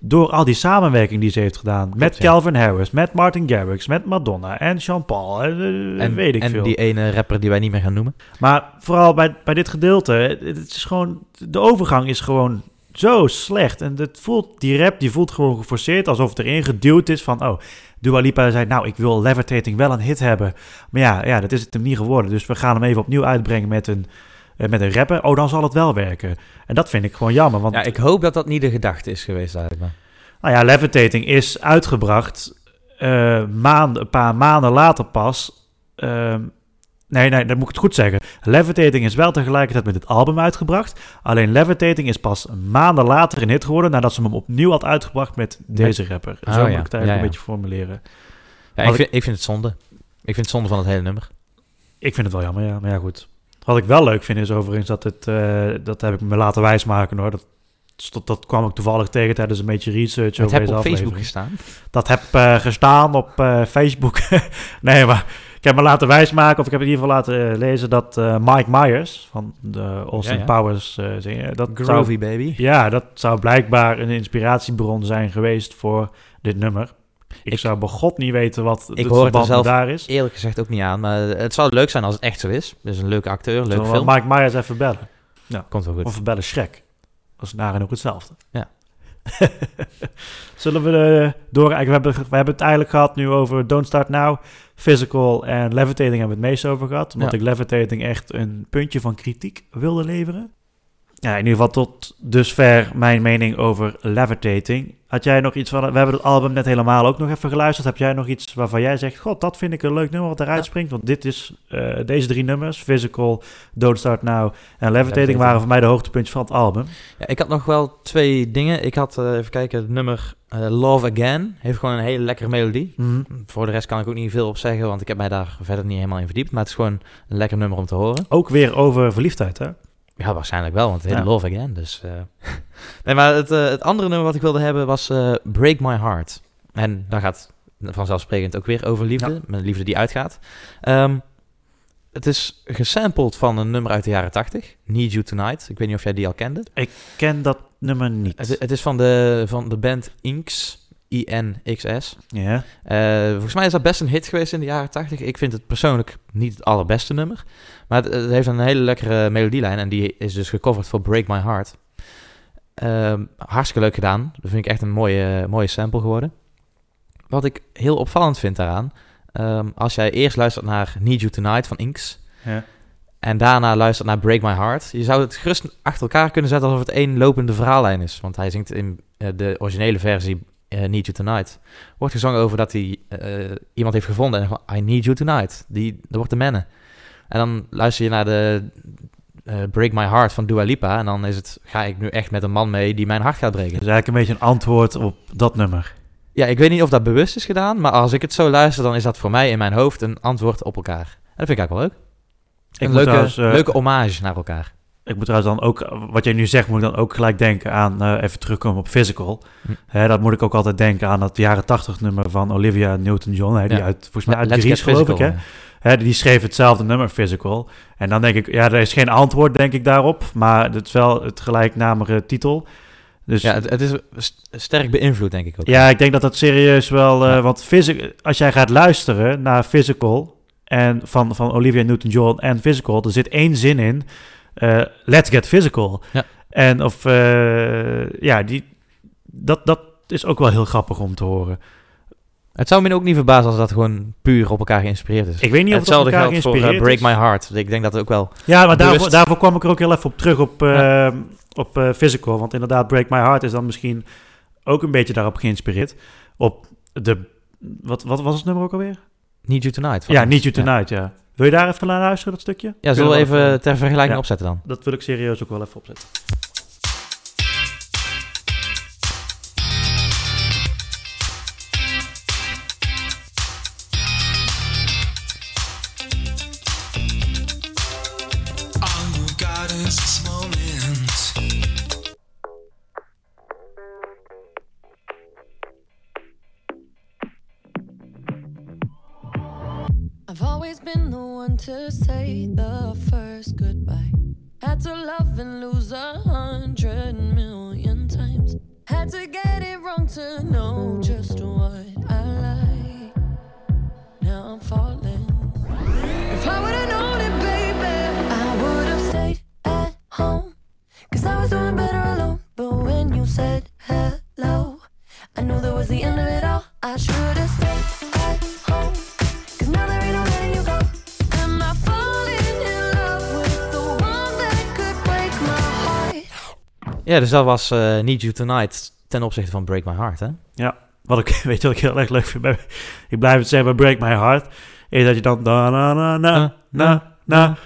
door al die samenwerking die ze heeft gedaan. met ja. Calvin Harris, met Martin Garrix, met Madonna en Sean Paul. En, En, weet ik en veel. die ene rapper die wij niet meer gaan noemen. Maar vooral bij, bij dit gedeelte, het het is gewoon, de overgang is gewoon zo slecht. En het voelt, die rap die voelt gewoon geforceerd, alsof het erin geduwd is van, oh, Dua Lipa zei, nou, ik wil Levitating wel een hit hebben. Maar ja, ja dat is het hem niet geworden. Dus we gaan hem even opnieuw uitbrengen met een, eh, met een rapper. Oh, dan zal het wel werken. En dat vind ik gewoon jammer, want Ja, ik hoop dat dat niet de gedachte is geweest eigenlijk. Maar. nou ja, Levitating is uitgebracht maanden, een paar maanden later pas. Ehm, nee, nee, dat moet ik het goed zeggen. Levitating is wel tegelijkertijd met het album uitgebracht. Alleen Levitating is pas maanden later een hit geworden... nadat ze hem opnieuw had uitgebraad met deze rapper. Zo Oh, moet ja. ik het eigenlijk Ja, ja. een beetje formuleren. Ja, ik, vind, ik vind het zonde. Ik vind het zonde van het hele nummer. Ik vind het wel jammer, ja. Maar ja, goed. Wat ik wel leuk vind is overigens dat het... eh, dat heb ik me laten wijsmaken, hoor. Dat, dat, dat kwam ik toevallig tegen tijdens een beetje research over heb deze op Facebook gestaan. dat heb eh, gestaan op eh, Facebook. nee, maar ik heb me laten wijsmaken, of ik heb in ieder geval laten eh, lezen dat eh, Mike Myers van de Austin Ja, ja. Powers eh, zingen, dat zou, Groovy baby. ja, dat zou blijkbaar een inspiratiebron zijn geweest voor dit nummer. Ik, Ik- zou bij god niet weten wat Ik het hoor het er zelf daar is. Eerlijk gezegd ook niet aan. Maar het zou leuk zijn als het echt zo is. Dus een leuke acteur, een we film. Mike Myers even bellen? Komt wel goed. Of bellen Shrek. Dat is nagenoeg hetzelfde. Ja. Zullen we eh, door... We hebben, we hebben het eigenlijk gehad nu over Don't Start Now, Physical en Levitating hebben we het meest over gehad. Omdat Ja. ik Levitating echt een puntje van kritiek wilde leveren. Ja, in ieder geval tot dusver mijn mening over Levitating. Had jij nog iets van... We hebben het album net helemaal ook nog even geluisterd. Heb jij nog iets waarvan jij zegt... God, dat vind ik een leuk nummer wat eruit Ja. springt. Want dit is... eh, deze drie nummers, Physical, Don't Start Now en Levitating... Levitating. waren voor mij de hoogtepuntjes van het album. Ja, ik had nog wel twee dingen. Ik had, eh, even kijken, het nummer eh, Love Again. Heeft gewoon een hele lekkere melodie. Mhm. Voor de rest kan ik ook niet veel op zeggen, want ik heb mij daar verder niet helemaal in verdiept. Maar het is gewoon een lekker nummer om te horen. Ook weer over verliefdheid, hè? Ja, waarschijnlijk wel, want het Ja. Love Again. Dus, eh. nee, maar het, eh, het andere nummer wat ik wilde hebben was eh, Break My Heart. En daar gaat vanzelfsprekend ook weer over liefde. Ja. Met liefde die uitgaat. Ehm, het is gesampled van een nummer uit de jaren 80. Need You Tonight. Ik weet niet of jij die al kende. Ik ken dat nummer niet. Het, het is van de, van de band Inks. I-N-X-S. ja. Eh, volgens mij is dat best een hit geweest in de jaren 80. Ik vind het persoonlijk niet het allerbeste nummer. Maar het, het heeft een hele lekkere melodielijn. En die is dus gecoverd voor Break My Heart. Ehm, hartstikke leuk gedaan. Dat vind ik echt een mooie, mooie sample geworden. Wat ik heel opvallend vind daaraan. ehm, als jij eerst luistert naar Need You Tonight van Inks. ja. En daarna luistert naar Break My Heart. Je zou het gerust achter elkaar kunnen zetten alsof het één lopende verhaallijn is. Want hij zingt in eh, de originele versie eh, Need You Tonight. Wordt gezongen over dat hij eh, iemand heeft gevonden en I need you tonight. Die, dat wordt de mannen. En dan luister je naar de eh, Break My Heart van Dua Lipa. En dan is het, ga ik nu echt met een man mee die mijn hart gaat breken. Dus eigenlijk een beetje een antwoord op dat nummer. Ja, ik weet niet of dat bewust is gedaan. Maar als ik het zo luister, dan is dat voor mij in mijn hoofd een antwoord op elkaar. dat vind ik eigenlijk wel leuk. Ik Een leuke, trouwens, leuke hommage naar elkaar. Ik moet trouwens dan ook, wat jij nu zegt, moet ik dan ook gelijk denken aan, eh, even terugkomen op Physical. Hm. Hè, dat moet ik ook altijd denken aan dat jaren 80 nummer van Olivia Newton-John, hè, die Ja. uit, volgens mij uit Let's Greece geloof ik, Physical, hè. Hè, die schreef hetzelfde nummer, Physical. En dan denk ik, ja, er is geen antwoord, denk ik, daarop. Maar het is wel het gelijknamige titel. Dus Ja, het, het is st- sterk beïnvloed, denk ik ook. ja, ik denk dat dat serieus wel... eh, Ja. Want physi- als jij gaat luisteren naar Physical... En van, van Olivia Newton-John en Physical... er zit één zin in... eh, let's get physical. Ja. En of... eh, ja, die, dat, dat is ook wel heel grappig om te horen. Het zou me ook niet verbazen als dat gewoon puur op elkaar geïnspireerd is. Ik weet niet of het op Hetzelfde elkaar geldt voor eh, Break. My Heart. Ik denk dat het ook wel... Ja, maar daarvoor, daarvoor kwam ik er ook heel even op terug op, eh, Ja. op Physical. Want inderdaad, Break My Heart is dan misschien ook een beetje daarop geïnspireerd. Op de... Wat, wat was het nummer ook alweer? Need You Tonight. van- Ja, Need You Ja. Tonight, ja. Wil je daar even naar luisteren, dat stukje? Ja, zullen we even ter vergelijking Ja. opzetten dan? Dat wil ik serieus ook wel even opzetten. One to say the first goodbye. Had to love and lose a hundred million times. Had to get it wrong to know Ja, dus dat was eh, Need You Tonight ten opzichte van Break My Heart, hè? Wat ik, weet je wat ik heel erg leuk vind? Bij, ik blijf het zeggen bij Break My Heart. Is dat je dan... Da, na, na, na, na, na.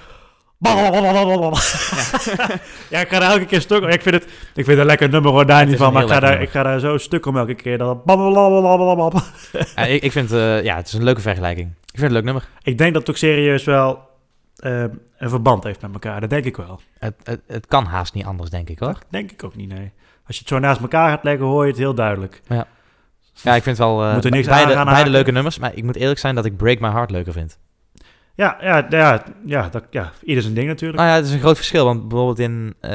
Ja, ik ga daar elke keer stuk om. Ik vind het, ik vind het een lekker nummer hoor, daar niet van. Maar ik ga, daar, ik ga daar zo stuk om elke keer. Dat. Ja, ik, ik vind, eh, ja, het is een leuke vergelijking. Ik vind het een leuk nummer. Ik denk dat het ook serieus wel eh, een verband heeft met elkaar. Dat denk ik wel. Het, het, het kan haast niet anders, denk ik, hoor. Denk ik ook niet, nee. Als je het zo naast elkaar gaat leggen, hoor je het heel duidelijk. Ja, ik vind wel eh, Moet er niks beide, aan beide leuke nummers. Maar ik moet eerlijk zijn dat ik Break My Heart leuker vind. Ja, ja, ja, ja, dat, ja ieder zijn ding natuurlijk. Nou ja, het is een groot verschil. Want bijvoorbeeld in eh,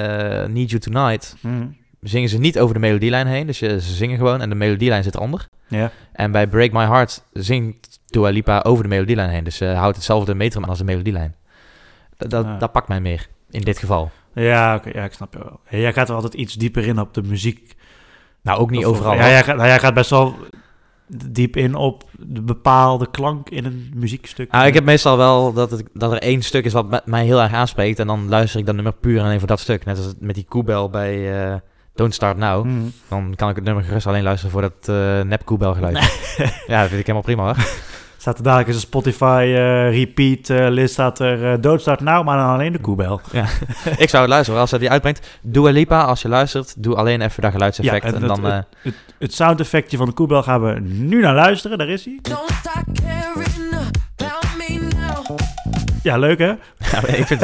Need You Tonight Mhm. zingen ze niet over de melodielijn heen. Dus je, ze zingen gewoon en de melodielijn zit eronder. Ja. En bij Break My Heart zingt Dua Lipa over de melodielijn heen. Dus ze houdt hetzelfde metrum aan als de melodielijn. Dat, dat, dat pakt mij meer, in dit geval. Ja, oké, ja, ik snap je wel. Jij gaat er altijd iets dieper in op de muziek. Nou, ook niet Of- overal. Ja, jij gaat, nou, jij gaat best wel diep in op de bepaalde klank in een muziekstuk. Ah, ik heb meestal wel dat, het, dat er één stuk is wat mij heel erg aanspreekt. En dan luister ik dat nummer puur en alleen voor dat stuk. Net als met die koebel bij eh, Don't Start Now. Mhm. Dan kan ik het nummer gerust alleen luisteren voor dat eh nep koebel geluid. ja, dat vind ik helemaal prima hoor. Staat er dadelijk een Spotify eh, repeat eh, list staat er uh, doodstart nou, maar dan alleen de koebel. ik zou het luisteren. Als ze die uitbrengt, Dua Lipa, als je luistert, doe alleen even dat geluidseffect. Ja, en en, het- dan, eh, Het, het soundeffectje van de koebel gaan we nu naar luisteren. Daar is hij. Ja, leuk hè? ja, ik, vind,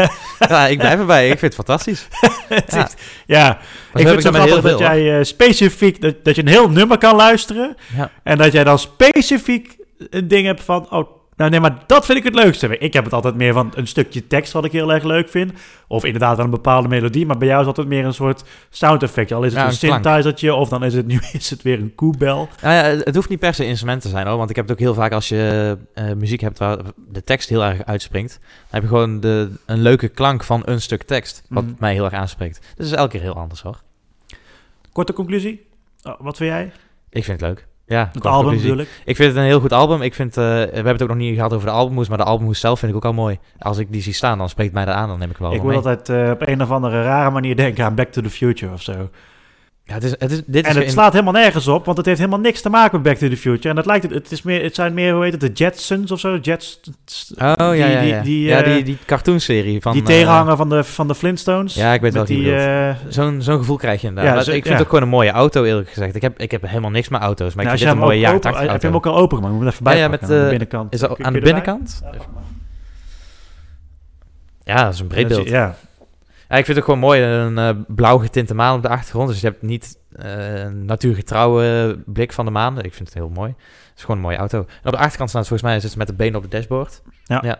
ja, ik blijf erbij. Ik vind het fantastisch. Het Ja. is- ja, ik vind heb het zo grappig dat heel veel, jij eh, specifiek, dat, dat je een heel nummer kan luisteren. Ja. En dat jij dan specifiek een ding hebt van, oh, nou nee, maar dat vind ik het leukste. Ik heb het altijd meer van een stukje tekst wat ik heel erg leuk vind. Of inderdaad wel een bepaalde melodie. Maar bij jou is het altijd meer een soort sound effect. Al is het Ja, een, een synthesizertje of dan is het nu is het weer een koebel. Nou ja, het het hoeft niet per se instrument te zijn hoor. Want ik heb het ook heel vaak als je eh, muziek hebt waar de tekst heel erg uitspringt. Dan heb je gewoon de, een leuke klank van een stuk tekst. Wat Mhm. mij heel erg aanspreekt. Dus het is elke keer heel anders hoor. Korte conclusie. Oh, wat vind jij? Ik vind het leuk. Ja, Het album bedoel ik. Vind het een heel goed album. Ik vind, eh, we hebben het ook nog niet gehad over de albumhoes, maar de albumhoes zelf vind ik ook al mooi. Als ik die zie staan, dan spreekt mij dat aan, dan neem ik wel Ik mee. altijd eh, op een of andere rare manier denken aan Back to the Future of zo. Ja, het is, het is, dit is En het slaat helemaal nergens op, want het heeft helemaal niks te maken met Back to the Future. En het lijkt het, het is meer, het zijn meer, hoe heet het, de Jetsons of zo? Jets, Oh, ja, die- ja, die- ja. die, ja, eh, die, die cartoonserie van... die eh, tegenhanger van de, van de Flintstones. ja, ik weet wel die, eh, Zo'n zo'n gevoel krijg je inderdaad. Ja, zo- ik vind ja. het ook gewoon een mooie auto, eerlijk gezegd. Ik heb, ik heb helemaal niks met auto's, maar nou, ik als vind dit een mooie open, 80 heb je hem ook al open gemaakt? Moet even Ja, ja, bijpakken met, aan de binnenkant. Is dat aan de binnenkant? Ja, dat is een breed beeld. Ja, Ja, ik vind het gewoon mooi, een eh, blauw getinte maan op de achtergrond. Dus je hebt niet eh, een natuurgetrouwe blik van de maan. Ik vind het heel mooi. Het is gewoon een mooie auto. En op de achterkant staat volgens mij zit ze met de benen op het dashboard. Ja.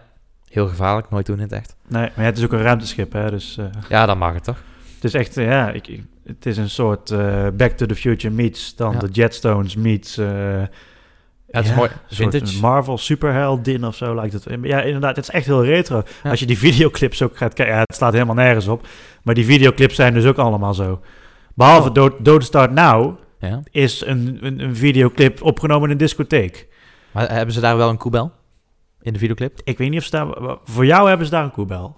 Heel gevaarlijk, nooit doen in het echt. nee, maar ja, het is ook een ruimteschip, hè, dus eh, Ja, dan mag het toch? het is echt, ja, ik, ik- het is een soort Back to the Future meets dan Ja. de Jetstones meets... Ja, het is mooi. een soort Vintage. Marvel superheldin of zo lijkt het. Ja, inderdaad, het is echt heel retro. Ja. Als je die videoclips ook gaat kijken, ja, het slaat helemaal nergens op. Maar die videoclips zijn dus ook allemaal zo. Behalve Oh. Don't, Don't Start Now Ja. is een, een, een videoclip opgenomen in een discotheek. Maar hebben ze daar wel een koebel in de videoclip? Ik weet niet of ze daar... Voor jou hebben ze daar een koebel.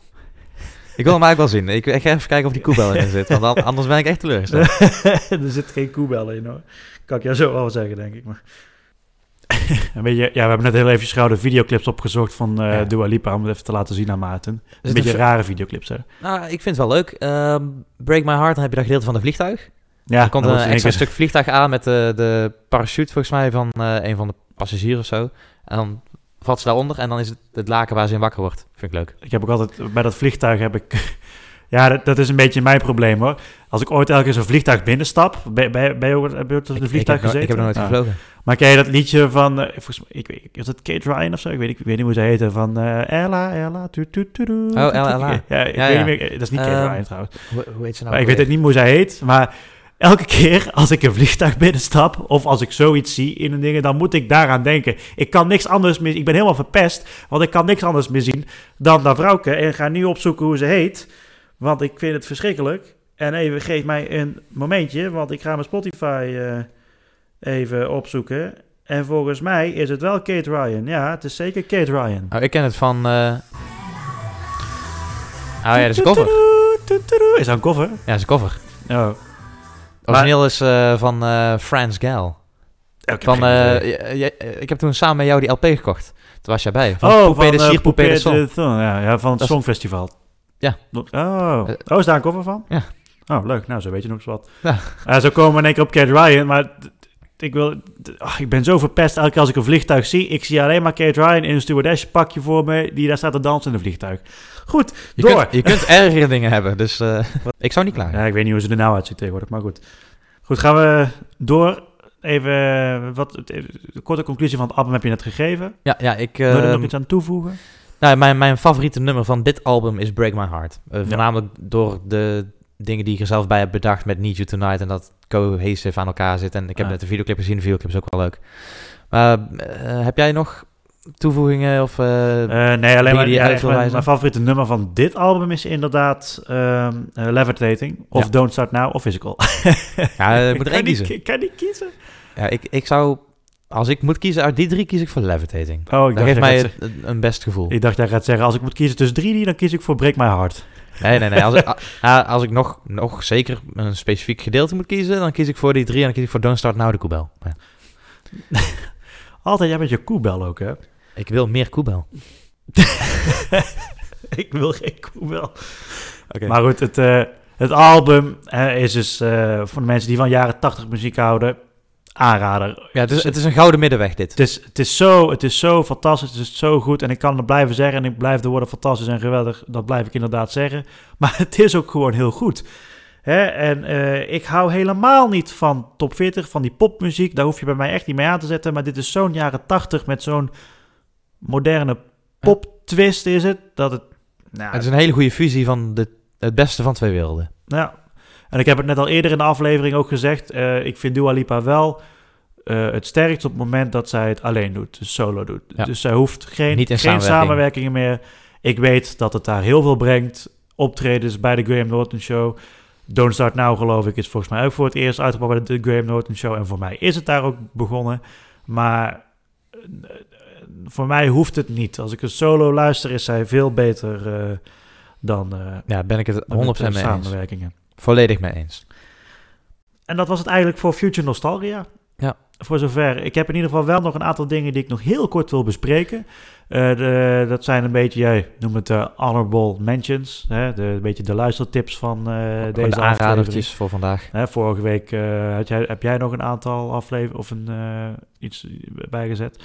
Ik wil hem eigenlijk wel zien. Ik, ik ga even kijken of die koebel in zit. Want anders ben ik echt teleurgesteld. er zit geen koebel in hoor. Kan ik jou zo wel zeggen, denk ik. Maar... ja, we hebben net heel even de videoclips opgezocht van eh Ja. Dua Lipa om het even te laten zien aan Maarten. Een beetje een- rare videoclips, hè? Nou, ik vind het wel leuk. Ehm, Break My Heart, dan heb je dat gedeelte van de vliegtuig. Ja, er komt een extra keer- stuk vliegtuig aan met de, de parachute volgens mij van eh, een van de passagiers of zo. En dan valt ze daaronder en dan is het het laken waar ze in wakker wordt. Vind ik leuk. Ik heb ook altijd, bij dat vliegtuig heb ik... Ja, dat, dat is een beetje mijn probleem hoor. Als ik ooit elke keer zo'n vliegtuig binnenstap... Ben, ben, ben je ook heb je een vliegtuig gezeten? ik heb nog nooit gevlogen. Maar ken je dat liedje van... eh, volgens mij, ik weet, is het Kate Ryan of zo? Ik weet, ik weet niet hoe ze heette. Van eh, Ella, Ella, tu, tu, tu, tu, Oh, Ella. Ja, ik weet niet meer. Dat is niet Kate Ehm, Ryan trouwens. Hoe, heet ze nou? Ik weet het niet hoe zij heet. Maar elke keer als ik een vliegtuig binnenstap... of als ik zoiets zie in een ding... dan moet ik daaraan denken. Ik kan niks anders meer... Ik ben helemaal verpest. Want ik kan niks anders meer zien dan dat vrouwke. En ga nu opzoeken hoe ze heet. Want ik vind het verschrikkelijk. En even geef mij een momentje. Want ik ga mijn Spotify eh, even opzoeken. En volgens mij is het wel Kate Ryan. Ja, het is zeker Kate Ryan. Oh, ik ken het van... eh Oh ja, dat is een cover. Is dat een cover? Ja, dat is een cover. Oh. Origineel is eh, van eh Franz Gal. heb Van, ik heb toen samen met jou die LP gekocht. Toen was jij bij. Van oh, Poupée de Poupée Son. Ja, ja, van het Dat Songfestival. Ja. Oh. Eh, oh, is daar een cover van? Ja. Oh, leuk. Nou, zo weet je nog eens wat. Ja. Zo komen we in één keer op Kate Ryan, maar ik, wil, ach, ik ben zo verpest elke keer als ik een vliegtuig zie. Ik zie alleen maar Kate Ryan in een stewardesspakje voor me, die daar staat te dansen in een vliegtuig. Goed, Je door. kunt, je kunt ergere dingen hebben, dus eh, ik zou niet klagen. Ja, ik weet niet hoe ze er nou uitziet tegenwoordig, maar goed. Goed, gaan we door. Even, eh, wat, even, de korte conclusie van het album heb je net gegeven. Ja, ja ik... Wil je er nog ehm, iets aan toevoegen? Nou, mijn, mijn favoriete nummer van dit album is Break My Heart. Eh, voornamelijk door de dingen die ik er zelf bij heb bedacht met Need You Tonight en dat cohesive aan elkaar zit. En ik heb Ja. net de videoclip gezien, de videoclip is ook wel leuk. Maar eh, heb jij nog toevoegingen of... Eh, nee, alleen maar ja, echt mijn, favoriete nummer van dit album is inderdaad ehm, eh, Levitating. Of. Don't Start Now of Physical. ja, je moet er één kiezen. Ik kan niet kiezen. Ja, ik, ik zou... Als ik moet kiezen uit die drie, kies ik voor Levitating. Oh, ik Dat geeft mij een, een best gevoel. ik dacht jij gaat zeggen, als ik moet kiezen tussen drie, dan kies ik voor Break My Heart. Nee, nee, nee. Als ik, als ik nog, nog zeker een specifiek gedeelte moet kiezen, dan kies ik voor die drie en dan kies ik voor Don't Start Now de Koebel. Ja. Altijd jij met je koebel ook, hè? Ik wil meer Koebel. ik wil geen koebel. Maar goed, het, eh, het album is dus eh, voor de mensen die van jaren 80 muziek houden, aanrader. Ja, het is, het is een gouden middenweg dit. Het is, het, is zo, het is zo fantastisch, het is zo goed en ik kan het blijven zeggen en ik blijf de woorden fantastisch en geweldig, dat blijf ik inderdaad zeggen. Maar het is ook gewoon heel goed. Hè? En eh, ik hou helemaal niet van top 40, van die popmuziek, daar hoef je bij mij echt niet mee aan te zetten. Maar dit is zo'n jaren 80 met zo'n moderne pop-twist is het, dat het... Nou, Het is een hele goede fusie van de, het beste van twee werelden. ja, en ik heb het net al eerder in de aflevering ook gezegd. eh, ik vind Dua Lipa wel eh, het sterkst op het moment dat zij het alleen doet, dus solo doet. Ja. Dus zij hoeft geen, geen samenwerking. samenwerkingen meer. Ik weet dat het daar heel veel brengt. Optredens bij de Graham Norton Show. Don't Start Now geloof ik is volgens mij ook voor het eerst uitgebracht bij de Graham Norton Show. En voor mij is het daar ook begonnen. Maar eh, voor mij hoeft het niet. Als ik een solo luister is zij veel beter dan, Ja, ben ik het 100% dan met, eh, mee eens. samenwerkingen. Volledig mee eens. En dat was het eigenlijk voor Future Nostalgia. Ja. Voor zover. Ik heb in ieder geval wel nog een aantal dingen die ik nog heel kort wil bespreken. Eh, de, dat zijn een beetje, jij noem het de honorable mentions. Hè? De, een beetje de luistertips van eh, Gewoon deze de aflevering. aanradertjes voor vandaag. Hè, vorige week eh, had jij, heb jij nog een aantal afleveringen of een, eh, iets bijgezet.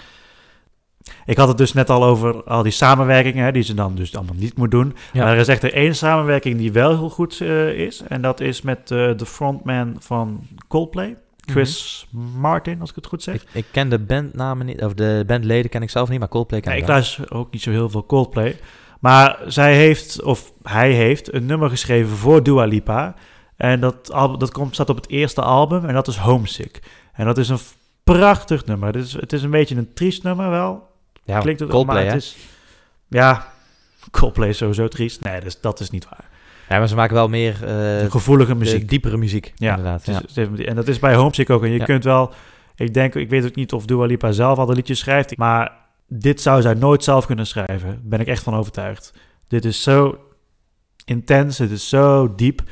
Ik had het dus net al over al die samenwerkingen hè, die ze dan dus allemaal niet moet doen. Ja. Maar er is echt er één samenwerking die wel heel goed eh, is. En dat is met eh, de frontman van Coldplay, Chris Martin, als ik het goed zeg. Ik, ik ken de bandnamen niet, of de bandleden ken ik zelf niet, maar Coldplay ken Nee, ik ik luister ook niet zo heel veel Coldplay. Maar zij heeft, of hij heeft, een nummer geschreven voor Dua Lipa. En dat, album, dat komt, staat op het eerste album en dat is Homesick. En dat is een prachtig nummer. Het is, het is een beetje een triest nummer wel. Ja, Klinkt het Coldplay, maar het is, Ja, Coldplay is sowieso triest. Nee, dat is, dat is niet waar. Ja, maar ze maken wel meer eh, Gevoelige de muziek. diepere muziek, Ja, inderdaad. Ja. en dat is bij Homesick ook. En je Ja. kunt wel... Ik denk, ik weet ook niet of Dua Lipa zelf al de liedjes schrijft. Maar dit zou zij nooit zelf kunnen schrijven. Daar ben ik echt van overtuigd. Dit is zo intens. Het is zo diep.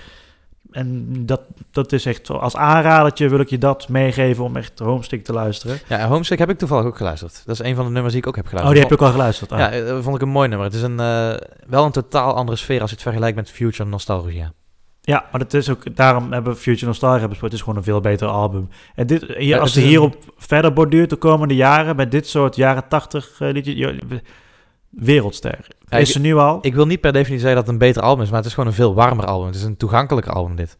En dat, dat is echt... zo- Als aanradertje wil ik je dat meegeven om echt Homesick te luisteren. ja, Homesick heb ik toevallig ook geluisterd. Dat is een van de nummers die ik ook heb Oh, geluisterd. die heb je ook al geluisterd. Ah. Ja, eh, dat vond ik een mooi nummer. Het is een, eh, wel een totaal andere sfeer als je het vergelijkt met Future Nostalgia. Ja, maar dat is ook, daarom hebben we Future Nostalgia besproken. Het is gewoon een veel beter album. En dit, hier, als is hierop verder borduurt de komende jaren, met dit soort jaren tachtig uh, liedjes, wereldster. Ja, is ik- ze nu al? Ik wil niet per definitie zeggen dat het een beter album is, maar het is gewoon een veel warmer album. Het is een toegankelijker album, dit.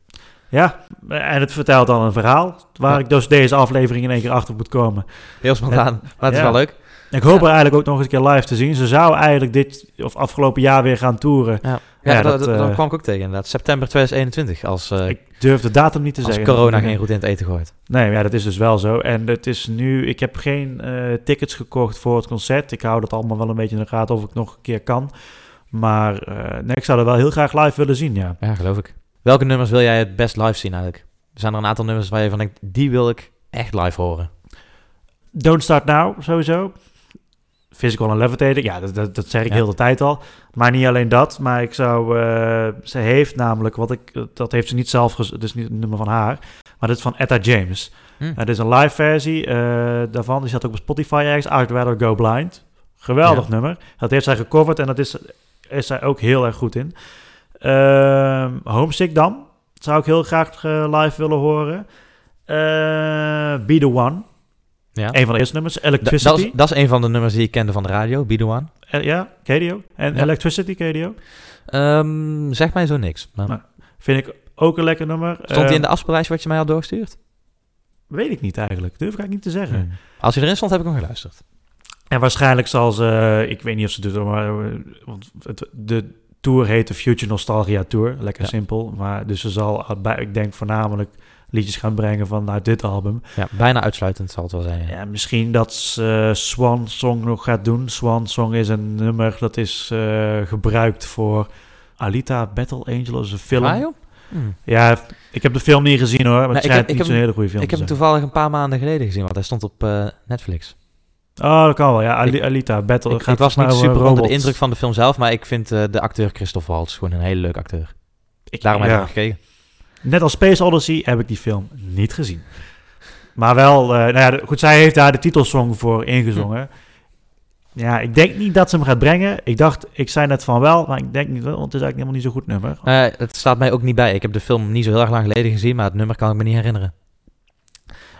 ja, en het vertelt dan een verhaal, waar Ja. ik dus deze aflevering in één keer achter moet komen. Heel spontaan, maar het is wel leuk. Ik hoop er eigenlijk ook nog eens een keer live te zien. Ze zou eigenlijk dit, of afgelopen jaar weer gaan toeren. Ja, dat, dat, dat, dat eh, kwam ik ook tegen inderdaad. September 2021, als, eh, Ik durf de datum niet te als zeggen. corona geen roet in het eten gooit. Nee, ja, dat is dus wel zo. En het is nu, ik heb geen eh, tickets gekocht voor het concert. Ik hou dat allemaal wel een beetje in de gaten of ik nog een keer kan. Maar nee, ik zou er wel heel graag live willen zien, ja. Ja, geloof ik. Welke nummers wil jij het best live zien eigenlijk? Er zijn er een aantal nummers waar je van denkt, die wil ik echt live horen. Don't Start Now, sowieso. Physical and Levitating, ja, dat, dat, dat zeg ik Ja. heel de tijd al. Maar niet alleen dat, maar ik zou... eh, ze heeft namelijk, wat ik, dat heeft ze niet zelf, het is niet een nummer van haar, maar dit is van Etta James. Hm. Het is een live versie eh, daarvan, die staat ook op Spotify ergens, I'd Rather Go Blind. Geweldig Ja. nummer. Dat heeft zij gecoverd en dat is, is zij ook heel erg goed in. Ehm, Homesick dan, zou ik heel graag live willen horen. Be The One, Ja. een van de eerste nummers. Da- Electricity. dat, is, dat is een van de nummers die ik kende van de radio. Eh, ja, KDO. En Ja. Electricity, KDO. Ehm, zeg mij zo niks. Maar Nou, Vind ik ook een lekker nummer. stond die in Eh, de afspeellijst wat je mij had doorgestuurd? Weet ik niet eigenlijk. Durf ik eigenlijk niet te zeggen. Hmm. Als hij erin stond, heb ik hem geluisterd. En waarschijnlijk zal ze... Ik weet niet of ze het doet, maar... eh, Want het, de tour heet de Future Nostalgia Tour. Lekker Ja. simpel. Maar dus ze zal, bij, ik denk voornamelijk liedjes gaan brengen vanuit dit album. Ja, bijna uitsluitend zal het wel zijn. ja. Ja, misschien dat ze eh, Swan Song nog gaat doen. Swan Song is een nummer dat is eh, gebruikt voor Alita Battle Angel. Is een film. Ah? Hmm. Ja, ik heb de film niet gezien hoor. Maar Nee, het schijnt niet zo'n hele goede film Ik heb hem toevallig een paar maanden geleden gezien, want hij stond op eh, Netflix. Oh, dat kan wel. Ja, Ali- Ik- Alita Battle. Ik, gaat ik was niet super onder de indruk van de film zelf, maar ik vind de acteur Christophe Waltz gewoon een hele leuke acteur. Ik- Daarom heb ik ja. hem gekeken. Net als Space Odyssey heb ik die film niet gezien. Maar wel, eh, nou ja, goed, zij heeft daar de titelsong voor ingezongen. Ja, ik denk niet dat ze hem gaat brengen. Ik dacht, ik zei net van wel, maar ik denk niet, wel, want het is eigenlijk helemaal niet zo'n goed nummer. Het staat mij ook niet bij. Ik heb de film niet zo heel erg lang geleden gezien, maar het nummer kan ik me niet herinneren.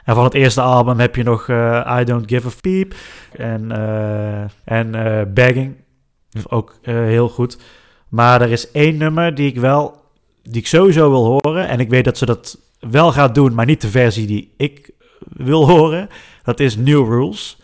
En van het eerste album heb je nog eh, I Don't Give a Peep en, eh, en Begging. Ook heel goed. Maar er is één nummer die ik wel, die ik sowieso wil horen. En ik weet dat ze dat wel gaat doen, maar niet de versie die ik wil horen. Dat is New Rules.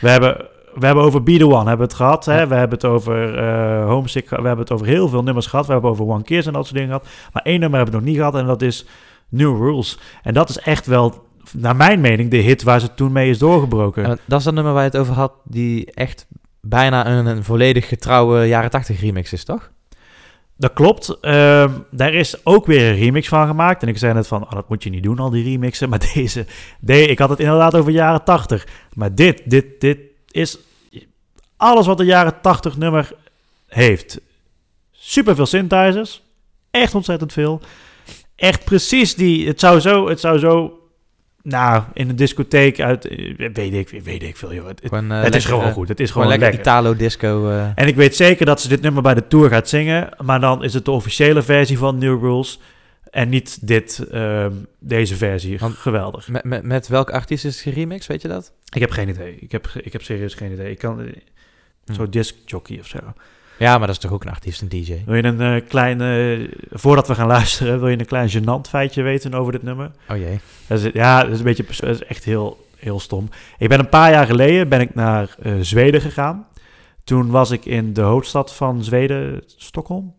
We hebben, we hebben over Be The One hebben het gehad. Hè? Ja. We hebben het over eh, Homesick. We hebben het over heel veel nummers gehad. We hebben over One Kiss en dat soort dingen gehad. Maar één nummer hebben we nog niet gehad en dat is New Rules. En dat is echt wel, naar mijn mening, de hit waar ze toen mee is doorgebroken. En dat is dat nummer waar je het over had, die echt bijna een, een volledig getrouwe jaren 80 remix is, toch? Dat klopt. Ehm, daar is ook weer een remix van gemaakt. En ik zei net van, oh, dat moet je niet doen, al die remixen. Maar deze, nee, ik had het inderdaad over jaren 80. Maar dit, dit, dit is alles wat een jaren 80 nummer heeft. Super veel synthesizers. Echt ontzettend veel. Echt precies die, het zou zo, het zou zo, nou, in een discotheek uit, eh, weet ik, weet ik veel, joh. Het, Gewoon, eh, het is gewoon eh, goed. Het is Gewoon gewoon lekker. Italo-disco. eh. En ik weet zeker dat ze dit nummer bij de tour gaat zingen. Maar dan is het de officiële versie van New Rules. En niet dit, ehm, deze versie. Want- Geweldig. Met, met, met welke artiest is het geremixed, weet je dat? Ik heb geen idee. Ik heb, ik heb serieus geen idee. Ik kan... Hm. Zo'n disc jockey of zo. Ja, maar dat is toch ook een artiest, een DJ? Wil je een eh, klein... voordat we gaan luisteren, wil je een klein gênant feitje weten over dit nummer? Oh jee. Dat is, ja, dat is een beetje... Dat is echt heel, heel stom. Ik ben een paar jaar geleden ben ik naar eh, Zweden gegaan. Toen was ik in de hoofdstad van Zweden, Stockholm.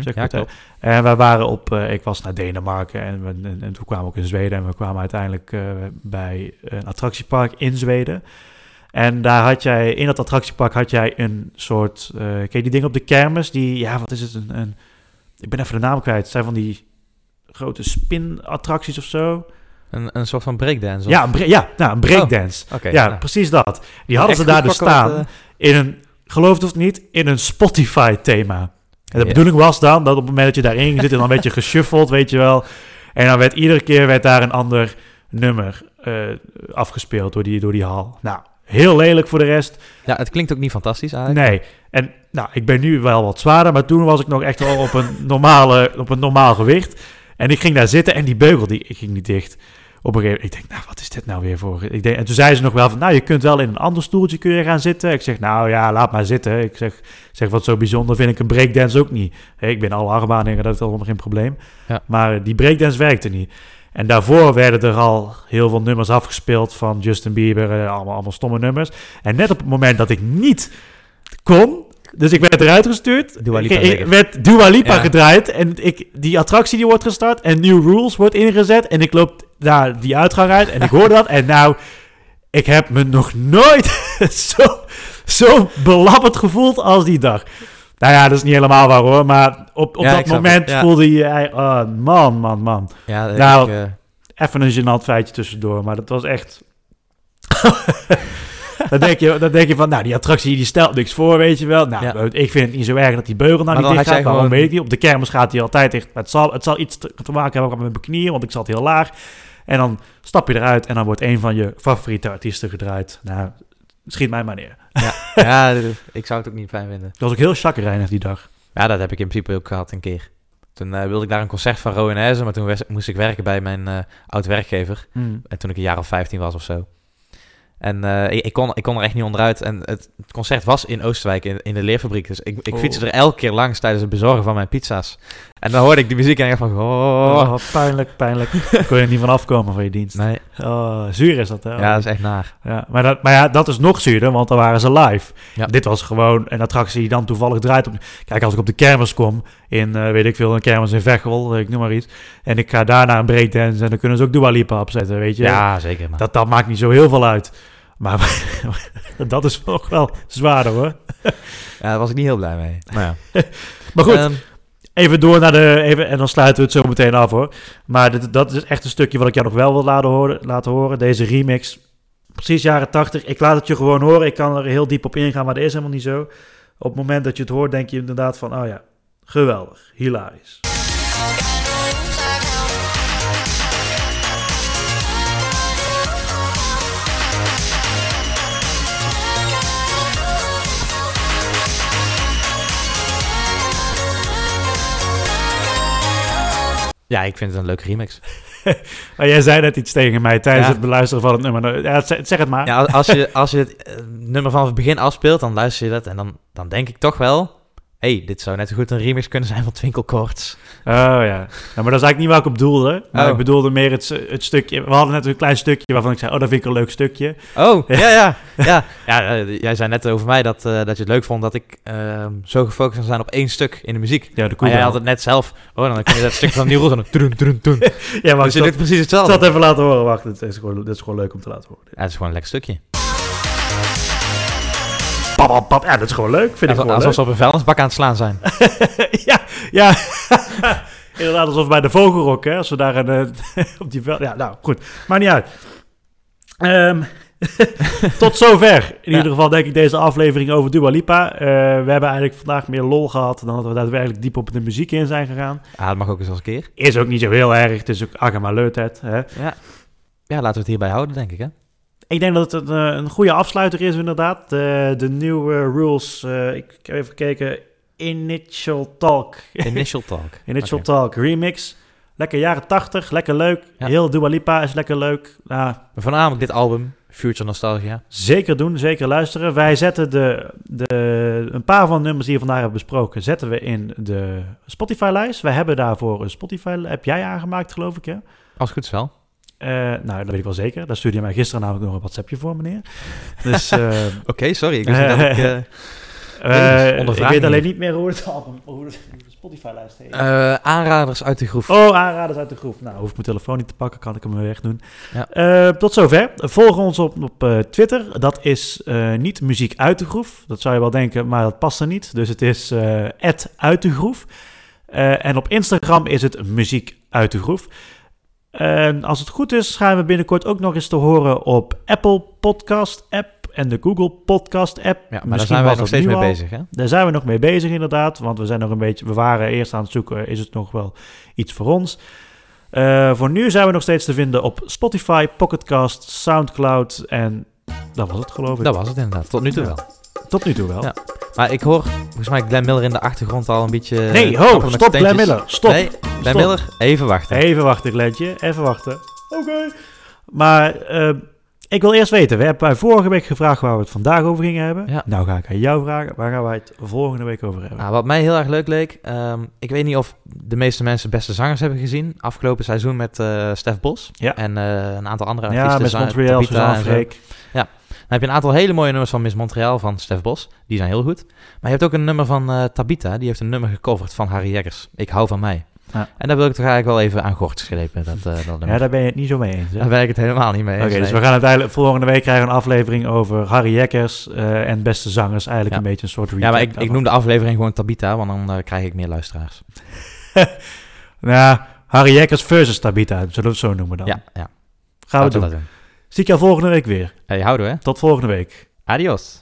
Zeg ja, goed, hè? klopt. En we waren op, eh, ik was naar Denemarken en, we, en, en toen kwamen we ook in Zweden. En we kwamen uiteindelijk bij een attractiepark in Zweden. En daar had jij, in dat attractiepark had jij een soort, eh ken je die dingen op de kermis? Die, ja, wat is het? Een, een, ik ben even de naam kwijt. Het zijn van die grote spin-attracties of zo. Een, een soort van breakdance? of- Ja, een, bre- ja nou, een breakdance. Oké. ja, nou. precies dat. Die hadden ze daar dus staan eh, in een, geloof het of niet, in een Spotify-thema. En de bedoeling was dan dat op het moment dat je daarin zit, en dan werd je geshuffeld, weet je wel. En dan werd iedere keer werd daar een ander nummer eh, afgespeeld door die, door die hal. Nou, heel lelijk voor de rest. Ja, het klinkt ook niet fantastisch eigenlijk. Nee. En nou, ik ben nu wel wat zwaarder, maar toen was ik nog echt wel op een, normale, op een normaal gewicht. En ik ging daar zitten en die beugel die ik ging niet dicht. Op een gegeven moment, ik denk, nou, wat is dit nou weer voor? Ik denk, en toen zei ze nog wel van, nou, je kunt wel in een ander stoeltje kun je gaan zitten. Ik zeg, nou ja, laat maar zitten. Ik zeg, zeg wat zo bijzonder vind ik een breakdance ook niet. Ik ben alle achtbanen, dat is allemaal geen probleem. Ja. Maar die breakdance werkte niet. En daarvoor werden er al heel veel nummers afgespeeld van Justin Bieber, eh, allemaal, allemaal stomme nummers. En net op het moment dat ik niet kon, dus ik werd eruit gestuurd, Dua Lipa ik, ik zeker. werd Dua Lipa Ja. gedraaid en ik, die attractie die wordt gestart en New Rules wordt ingezet en ik loop daar die uitgang uit en ik hoorde dat en nou, ik heb me nog nooit zo, zo belabberd gevoeld als die dag. Nou ja, dat is niet helemaal waar hoor, maar op, op Ja, dat moment ja. voelde je, oh, man, man, man. Ja, Nou, ik, eh, Even een gênant feitje tussendoor, maar dat was echt... dan, denk je, dan denk je van, nou, die attractie die stelt niks voor, weet je wel. Nou, Ja. ik vind het niet zo erg dat die beugel nou Maar niet dicht gaat. Waarom gewoon- weet ik niet. Op de kermis gaat hij altijd dicht. Het zal, het zal iets te, te maken hebben met mijn knieën, want ik zat heel laag. En dan stap je eruit en dan wordt een van je favoriete artiesten gedraaid. Nou, schiet mij maar neer. ja, ik zou het ook niet fijn vinden. Dat was ook heel chagrijnig die dag. Ja, dat heb ik in principe ook gehad een keer. Toen eh, wilde ik daar een concert van Rowan Hezen, maar toen moest ik werken bij mijn eh oud-werkgever. En toen ik een jaar of 15 was of zo. En eh, ik, ik, kon, ik kon er echt niet onderuit. En het, het concert was in Oosterwijk, in, in de leerfabriek. Dus ik, ik Oh. fietste er elke keer langs tijdens het bezorgen van mijn pizza's. En dan hoorde ik die muziek en ik van... Oh, Oh, pijnlijk, pijnlijk. Kon je er niet van afkomen van je dienst. nee. Oh, zuur is dat, hè? Ja, dat is echt naar. Ja, maar, dat, maar ja, dat is nog zuurder, want dan waren ze live. Ja. Dit was gewoon een attractie die dan toevallig draait. Op, kijk, als ik op de kermis kom, in, eh, weet ik veel, een kermis in Veghel, ik noem maar iets. En ik ga daar naar een breakdance en dan kunnen ze ook Dua Lipa opzetten, weet je. Ja, zeker. Man. Dat, dat maakt niet zo heel veel uit. Maar dat is nog wel zwaarder, hoor. Ja, daar was ik niet heel blij mee. Maar ja. Maar goed, Ehm, even door naar de... Even, en dan sluiten we het zo meteen af, hoor. Maar dat is echt een stukje wat ik jou nog wel wil laten horen. Laten horen. Deze remix, precies jaren 80. Ik laat het je gewoon horen. Ik kan er heel diep op ingaan, maar dat is helemaal niet zo. Op het moment dat je het hoort, denk je inderdaad van... Oh ja, geweldig, hilarisch. Ja, ik vind het een leuke remix. Maar jij zei net iets tegen mij tijdens Ja. het beluisteren van het nummer. Nou, Ja, zeg zeg het maar. Ja, als je, als je het eh, nummer vanaf het begin afspeelt, dan luister je dat en dan, dan denk ik toch wel... hey, dit zou net zo goed een remix kunnen zijn van Twinkle Chords. Oh ja. ja. Maar dat is eigenlijk niet waar ik op doelde. Maar Oh. ik bedoelde meer het, het stukje... We hadden net een klein stukje waarvan ik zei... Oh, dat vind ik een leuk stukje. Oh, ja, ja. ja. ja eh, jij zei net over mij dat, eh, dat je het leuk vond dat ik ehm, zo gefocust kan zijn op één stuk in de muziek. Ja, de Maar jij had het net zelf. Oh, dan kun je dat stuk van Nieuw en dan... Toen. Ja, maar Dus ik je doet precies ik hetzelfde. zat even laten horen. Wacht, dit is, gewoon, dit is gewoon leuk om te laten horen. Ja, het is gewoon een lekker stukje. Pap, pap, pap. Ja, dat is gewoon leuk. Vind ik Alsof, alsof ze op een vuilnisbak aan het slaan zijn. leuk. ja, ja. Inderdaad, alsof bij de vogelrok, hè. Als we daar een, eh, op die veld... Ja, nou, goed. Maakt niet uit. Ehm, tot zover. In Ja. ieder geval denk ik deze aflevering over Dua Lipa. Eh, we hebben eigenlijk vandaag meer lol gehad... dan dat we daadwerkelijk diep op de muziek in zijn gegaan. Ja, dat mag ook eens als een keer. Is ook niet zo heel erg. Het is ook agama leutheid, hè. Ja. ja, laten we het hierbij houden, denk ik, hè? Ik denk dat het een, eh, een goede afsluiter is, inderdaad. De, de nieuwe rules. eh, ik heb even gekeken. Initial Talk. Initial Talk. Initial. Talk remix. Lekker jaren 80, lekker leuk. Ja. Heel Dua Lipa is lekker leuk. Nou, Voornamelijk dit album, Future Nostalgia. zeker doen, zeker luisteren. Wij zetten de, de, een paar van de nummers die we vandaag hebben besproken, zetten we in de Spotify-lijst. Wij hebben daarvoor een Spotify, heb jij aangemaakt geloof ik hè? Als goed is wel. Eh, nou, dat weet ik wel zeker. Daar stuurde je mij gisteren namelijk nog een WhatsAppje voor, meneer. Dus eh, Oké, sorry. Ik dat ik... eh, ik weet alleen niet. meer hoe het album, hoe de Spotify-lijst heet. aanraders uit de groef. Oh, aanraders uit de groep. Nou, hoef ik mijn telefoon niet te pakken, kan ik hem weer wegdoen. Ja. Tot zover. Volg ons op, op Twitter. Dat is niet muziek uit de groef. Dat zou je wel denken, maar dat past er niet. Dus het is uit de groef. En op Instagram is het muziek uit de groef. En als het goed is, gaan we binnenkort ook nog eens te horen op Apple Podcast app en de Google Podcast app. Ja, maar daar Misschien zijn wij was nog steeds mee al. bezig, hè? Daar zijn we nog mee bezig inderdaad, want we zijn nog een beetje, we waren eerst aan het zoeken, is het nog wel iets voor ons? Eh, voor nu zijn we nog steeds te vinden op Spotify, Pocketcast, Soundcloud en dat was het geloof ik. Dat was het inderdaad. Tot nu toe Ja. wel. Tot nu toe wel. Ja. Maar ik hoor volgens mij Glenn Miller in de achtergrond al een beetje... Nee, eh, ho, trappelen met stop zijn Glenn. Miller, stop. Nee, Glenn Stop. Miller, even wachten. Even wachten, Glentje, even wachten. Oké. Maar eh, ik wil eerst weten, we hebben vorige week gevraagd waar we het vandaag over gingen hebben. Ja. Nou ga ik aan jou vragen, waar gaan wij het volgende week over hebben? Nou, wat mij heel erg leuk leek, ehm, ik weet niet of de meeste mensen Beste Zangers hebben gezien. Afgelopen seizoen met eh Stef Bos Ja. en eh, een aantal andere ja, artiesten. met Za- Montreal, Suzanne. Freek. Dan heb je een aantal hele mooie nummers van Miss Montreal van Stef Bos. Die zijn heel goed. Maar je hebt ook een nummer van eh, Tabita. Die heeft een nummer gecoverd van Harry Jekkers. Ik hou van mij. Ja. En daar wil ik toch eigenlijk wel even aan gort slepen. Dat, eh, dat. Ja, daar ben je het niet zo mee eens. hè? Daar ben ik het helemaal niet mee Oké, eens. dus nee. we gaan uiteindelijk volgende week krijgen een aflevering over Harry Jekkers eh, en beste zangers. Eigenlijk Ja. een beetje een soort recap. Ja, maar ik, ik noem de aflevering gewoon Tabita, want dan krijg ik meer luisteraars. Nou, Harry Jekkers versus Tabita, zullen we het zo noemen dan? Ja, ja. Gaan we doen. dat doen. Zie ik jou volgende week weer. Hey, houdoe hè. Tot volgende week. Adios.